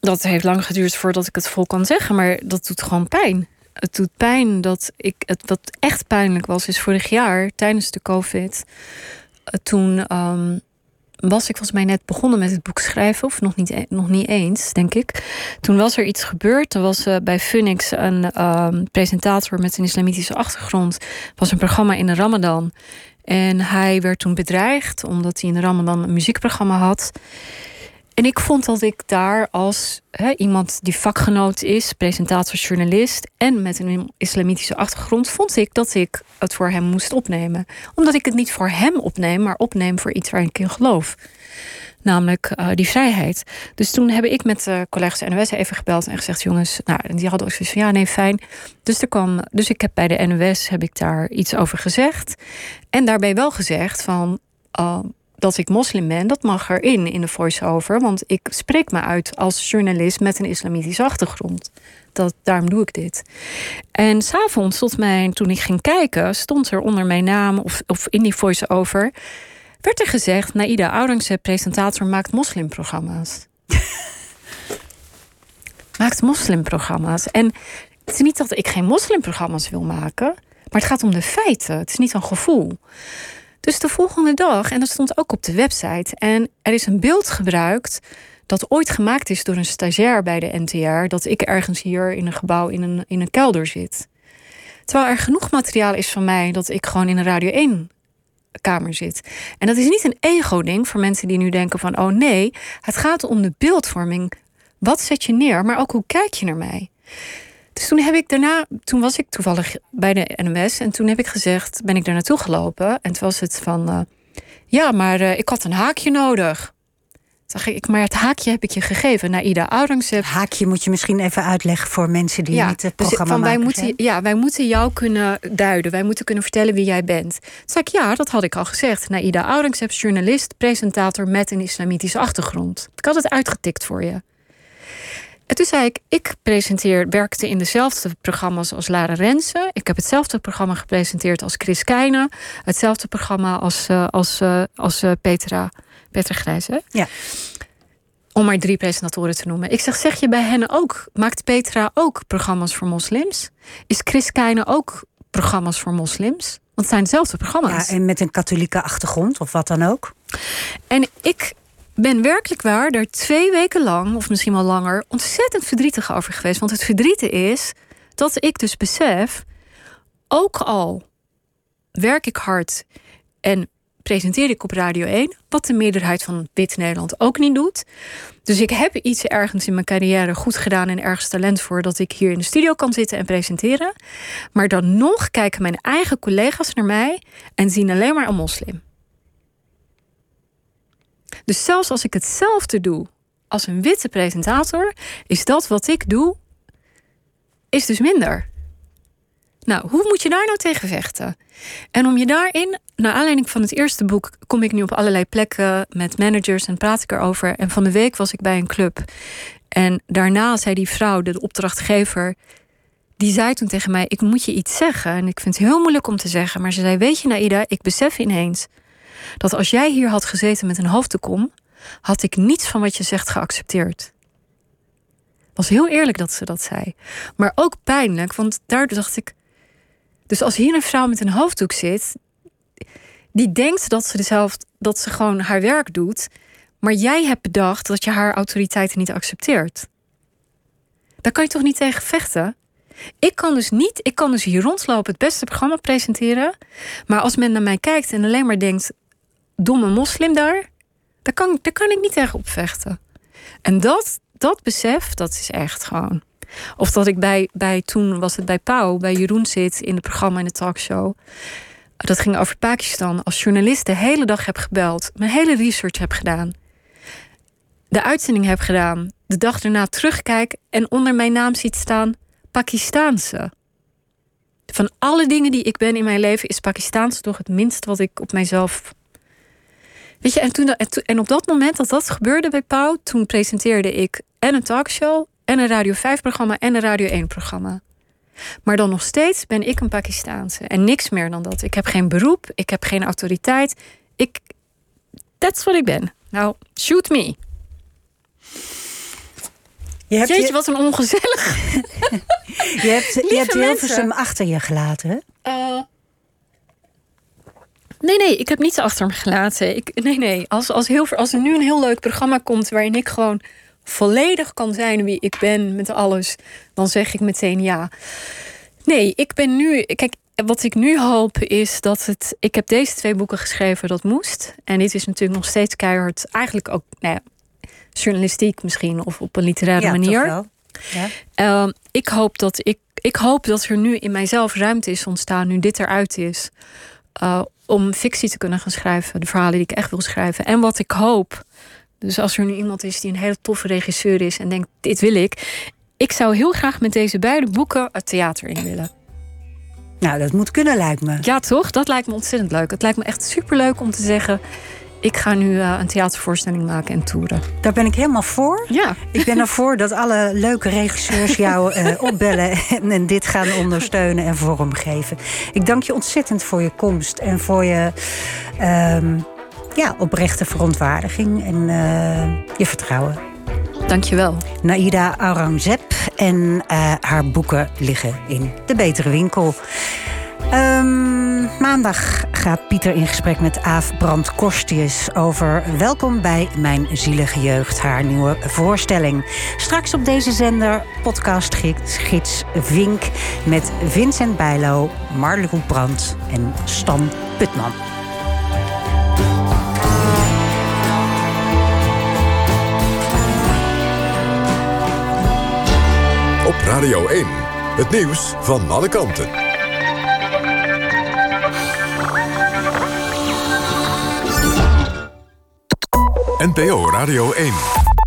dat heeft lang geduurd voordat ik het vol kan zeggen, maar dat doet gewoon pijn het doet pijn dat ik. Het, wat echt pijnlijk was, is vorig jaar tijdens de COVID. Toen um, was ik volgens mij net begonnen met het boek schrijven, of nog niet, nog niet eens, denk ik. Toen was er iets gebeurd. Er was uh, bij Phoenix een um, presentator met een islamitische achtergrond. was een programma in de Ramadan. En hij werd toen bedreigd omdat hij in de Ramadan een muziekprogramma had. En ik vond dat ik daar als iemand die vakgenoot is, presentator, journalist en met een islamitische achtergrond, vond ik dat ik het voor hem moest opnemen. Omdat ik het niet voor hem opneem, maar opneem voor iets waar ik in geloof. Namelijk uh, die vrijheid. Dus toen heb ik met uh, collega's NOS even gebeld en gezegd: jongens, nou, die hadden ook zoiets van ja, nee, fijn. Dus, er kwam, dus ik heb bij de NOS heb ik daar iets over gezegd. En daarbij wel gezegd van. Uh, dat ik moslim ben, dat mag erin in de voice-over. Want ik spreek me uit als journalist met een islamitische achtergrond. Dat, daarom doe ik dit. En s'avonds, tot mijn, toen ik ging kijken, stond er onder mijn naam of, of in die voice-over. werd er gezegd: Naida Aurangzeb, presentator, maakt moslimprogramma's. [LAUGHS] maakt moslimprogramma's. En het is niet dat ik geen moslimprogramma's wil maken, maar het gaat om de feiten. Het is niet een gevoel. Dus de volgende dag, en dat stond ook op de website, en er is een beeld gebruikt dat ooit gemaakt is door een stagiair bij de NTR, dat ik ergens hier in een gebouw in een, in een kelder zit. Terwijl er genoeg materiaal is van mij dat ik gewoon in een Radio 1 kamer zit. En dat is niet een ego-ding voor mensen die nu denken van, oh nee, het gaat om de beeldvorming. Wat zet je neer, maar ook hoe kijk je naar mij? Dus toen heb ik daarna, toen was ik toevallig bij de NMS en toen heb ik gezegd, ben ik daar naartoe gelopen en toen was het van, uh, ja, maar uh, ik had een haakje nodig. Zag ik, maar het haakje heb ik je gegeven. Naida Aurangzeb. Haakje moet je misschien even uitleggen voor mensen die ja, niet het programma dus van, wij maken moeten, Ja, wij moeten jou kunnen duiden. Wij moeten kunnen vertellen wie jij bent. Toen zei ik, ja, dat had ik al gezegd. Naida Aurangzeb, journalist, presentator met een islamitische achtergrond. Ik had het uitgetikt voor je. En toen zei ik, ik presenteer, werkte in dezelfde programma's als Lara Rensen. Ik heb hetzelfde programma gepresenteerd als Chris Keijnen. Hetzelfde programma als, uh, als, uh, als uh, Petra, Petra Grijs. Hè? Ja. Om maar drie presentatoren te noemen. Ik zeg, zeg je bij hen ook, maakt Petra ook programma's voor moslims? Is Chris Keijnen ook programma's voor moslims? Want het zijn dezelfde programma's. Ja, en met een katholieke achtergrond of wat dan ook. En ik ben werkelijk waar daar twee weken lang, of misschien wel langer, ontzettend verdrietig over geweest. Want het verdriet is dat ik dus besef, ook al werk ik hard en presenteer ik op Radio 1, wat de meerderheid van wit Nederland ook niet doet. Dus ik heb iets ergens in mijn carrière goed gedaan en ergens talent voor dat ik hier in de studio kan zitten en presenteren. Maar dan nog kijken mijn eigen collega's naar mij en zien alleen maar een moslim. Dus zelfs als ik hetzelfde doe als een witte presentator, is dat wat ik doe, is dus minder. Nou, hoe moet je daar nou tegen vechten? En om je daarin, naar aanleiding van het eerste boek, kom ik nu op allerlei plekken met managers en praat ik erover. En van de week was ik bij een club. En daarna zei die vrouw, de opdrachtgever, die zei toen tegen mij: Ik moet je iets zeggen. En ik vind het heel moeilijk om te zeggen. Maar ze zei: Weet je, Naida, ik besef ineens dat als jij hier had gezeten met een hoofdtekom, had ik niets van wat je zegt geaccepteerd. Was heel eerlijk dat ze dat zei. Maar ook pijnlijk, want daardoor dacht ik. Dus als hier een vrouw met een hoofddoek zit, die denkt dat ze, dat ze gewoon haar werk doet, maar jij hebt bedacht dat je haar autoriteiten niet accepteert. Daar kan je toch niet tegen vechten? Ik kan dus niet, ik kan dus hier rondlopen, het beste programma presenteren. Maar als men naar mij kijkt en alleen maar denkt: domme moslim daar, daar kan, daar kan ik niet tegen opvechten. En dat, dat besef, dat is echt gewoon. Of dat ik bij, bij toen was het bij Pauw, bij Jeroen zit in het programma in de talkshow. Dat ging over Pakistan. Als journalist de hele dag heb gebeld, mijn hele research heb gedaan. De uitzending heb gedaan, de dag erna terugkijk en onder mijn naam ziet staan Pakistaanse. Van alle dingen die ik ben in mijn leven is Pakistaans toch het minst wat ik op mijzelf. Weet je, en, toen, en op dat moment dat dat gebeurde bij Pauw, toen presenteerde ik en een talkshow, en een Radio 5-programma en een Radio 1-programma. Maar dan nog steeds ben ik een Pakistaanse en niks meer dan dat. Ik heb geen beroep, ik heb geen autoriteit. Ik. That's wat ik ben. Nou, shoot me. Je hebt Jeetje, je... wat een ongezellig. [LAUGHS] je hebt, je hebt Hilversum achter je gelaten, hè? Uh, nee, nee, ik heb niets achter me gelaten. Ik, nee, nee. Als, als, heel, als er nu een heel leuk programma komt waarin ik gewoon volledig kan zijn wie ik ben met alles, dan zeg ik meteen ja. Nee, ik ben nu. Kijk, wat ik nu hoop is dat het. Ik heb deze twee boeken geschreven, dat moest. En dit is natuurlijk nog steeds keihard. Eigenlijk ook nou ja, journalistiek misschien of op een literaire ja, manier. Ja. Uh, ik hoop dat ik, ik hoop dat er nu in mijzelf ruimte is ontstaan, nu dit eruit is, uh, om fictie te kunnen gaan schrijven, de verhalen die ik echt wil schrijven. En wat ik hoop, dus als er nu iemand is die een hele toffe regisseur is en denkt: dit wil ik, ik zou heel graag met deze beide boeken het theater in willen. Nou, dat moet kunnen, lijkt me. Ja, toch? Dat lijkt me ontzettend leuk. Het lijkt me echt superleuk om te zeggen ik ga nu uh, een theatervoorstelling maken en toeren. Daar ben ik helemaal voor. Ja. Ik ben ervoor dat alle leuke regisseurs jou uh, [LAUGHS] opbellen en, en, dit gaan ondersteunen en vormgeven. Ik dank je ontzettend voor je komst en voor je uh, ja, oprechte verontwaardiging en uh, je vertrouwen. Dankjewel. Naida Aurangzeb en haar boeken liggen in de betere winkel. Um, maandag gaat Pieter in gesprek met Aaf Brand Korstius over Welkom bij Mijn Zielige Jeugd, haar nieuwe voorstelling. Straks op deze zender podcastgids gids Vink met Vincent Bijlo, Marloes Brandt en Stan Putman. Op Radio 1, het nieuws van alle kanten. NPO Radio 1.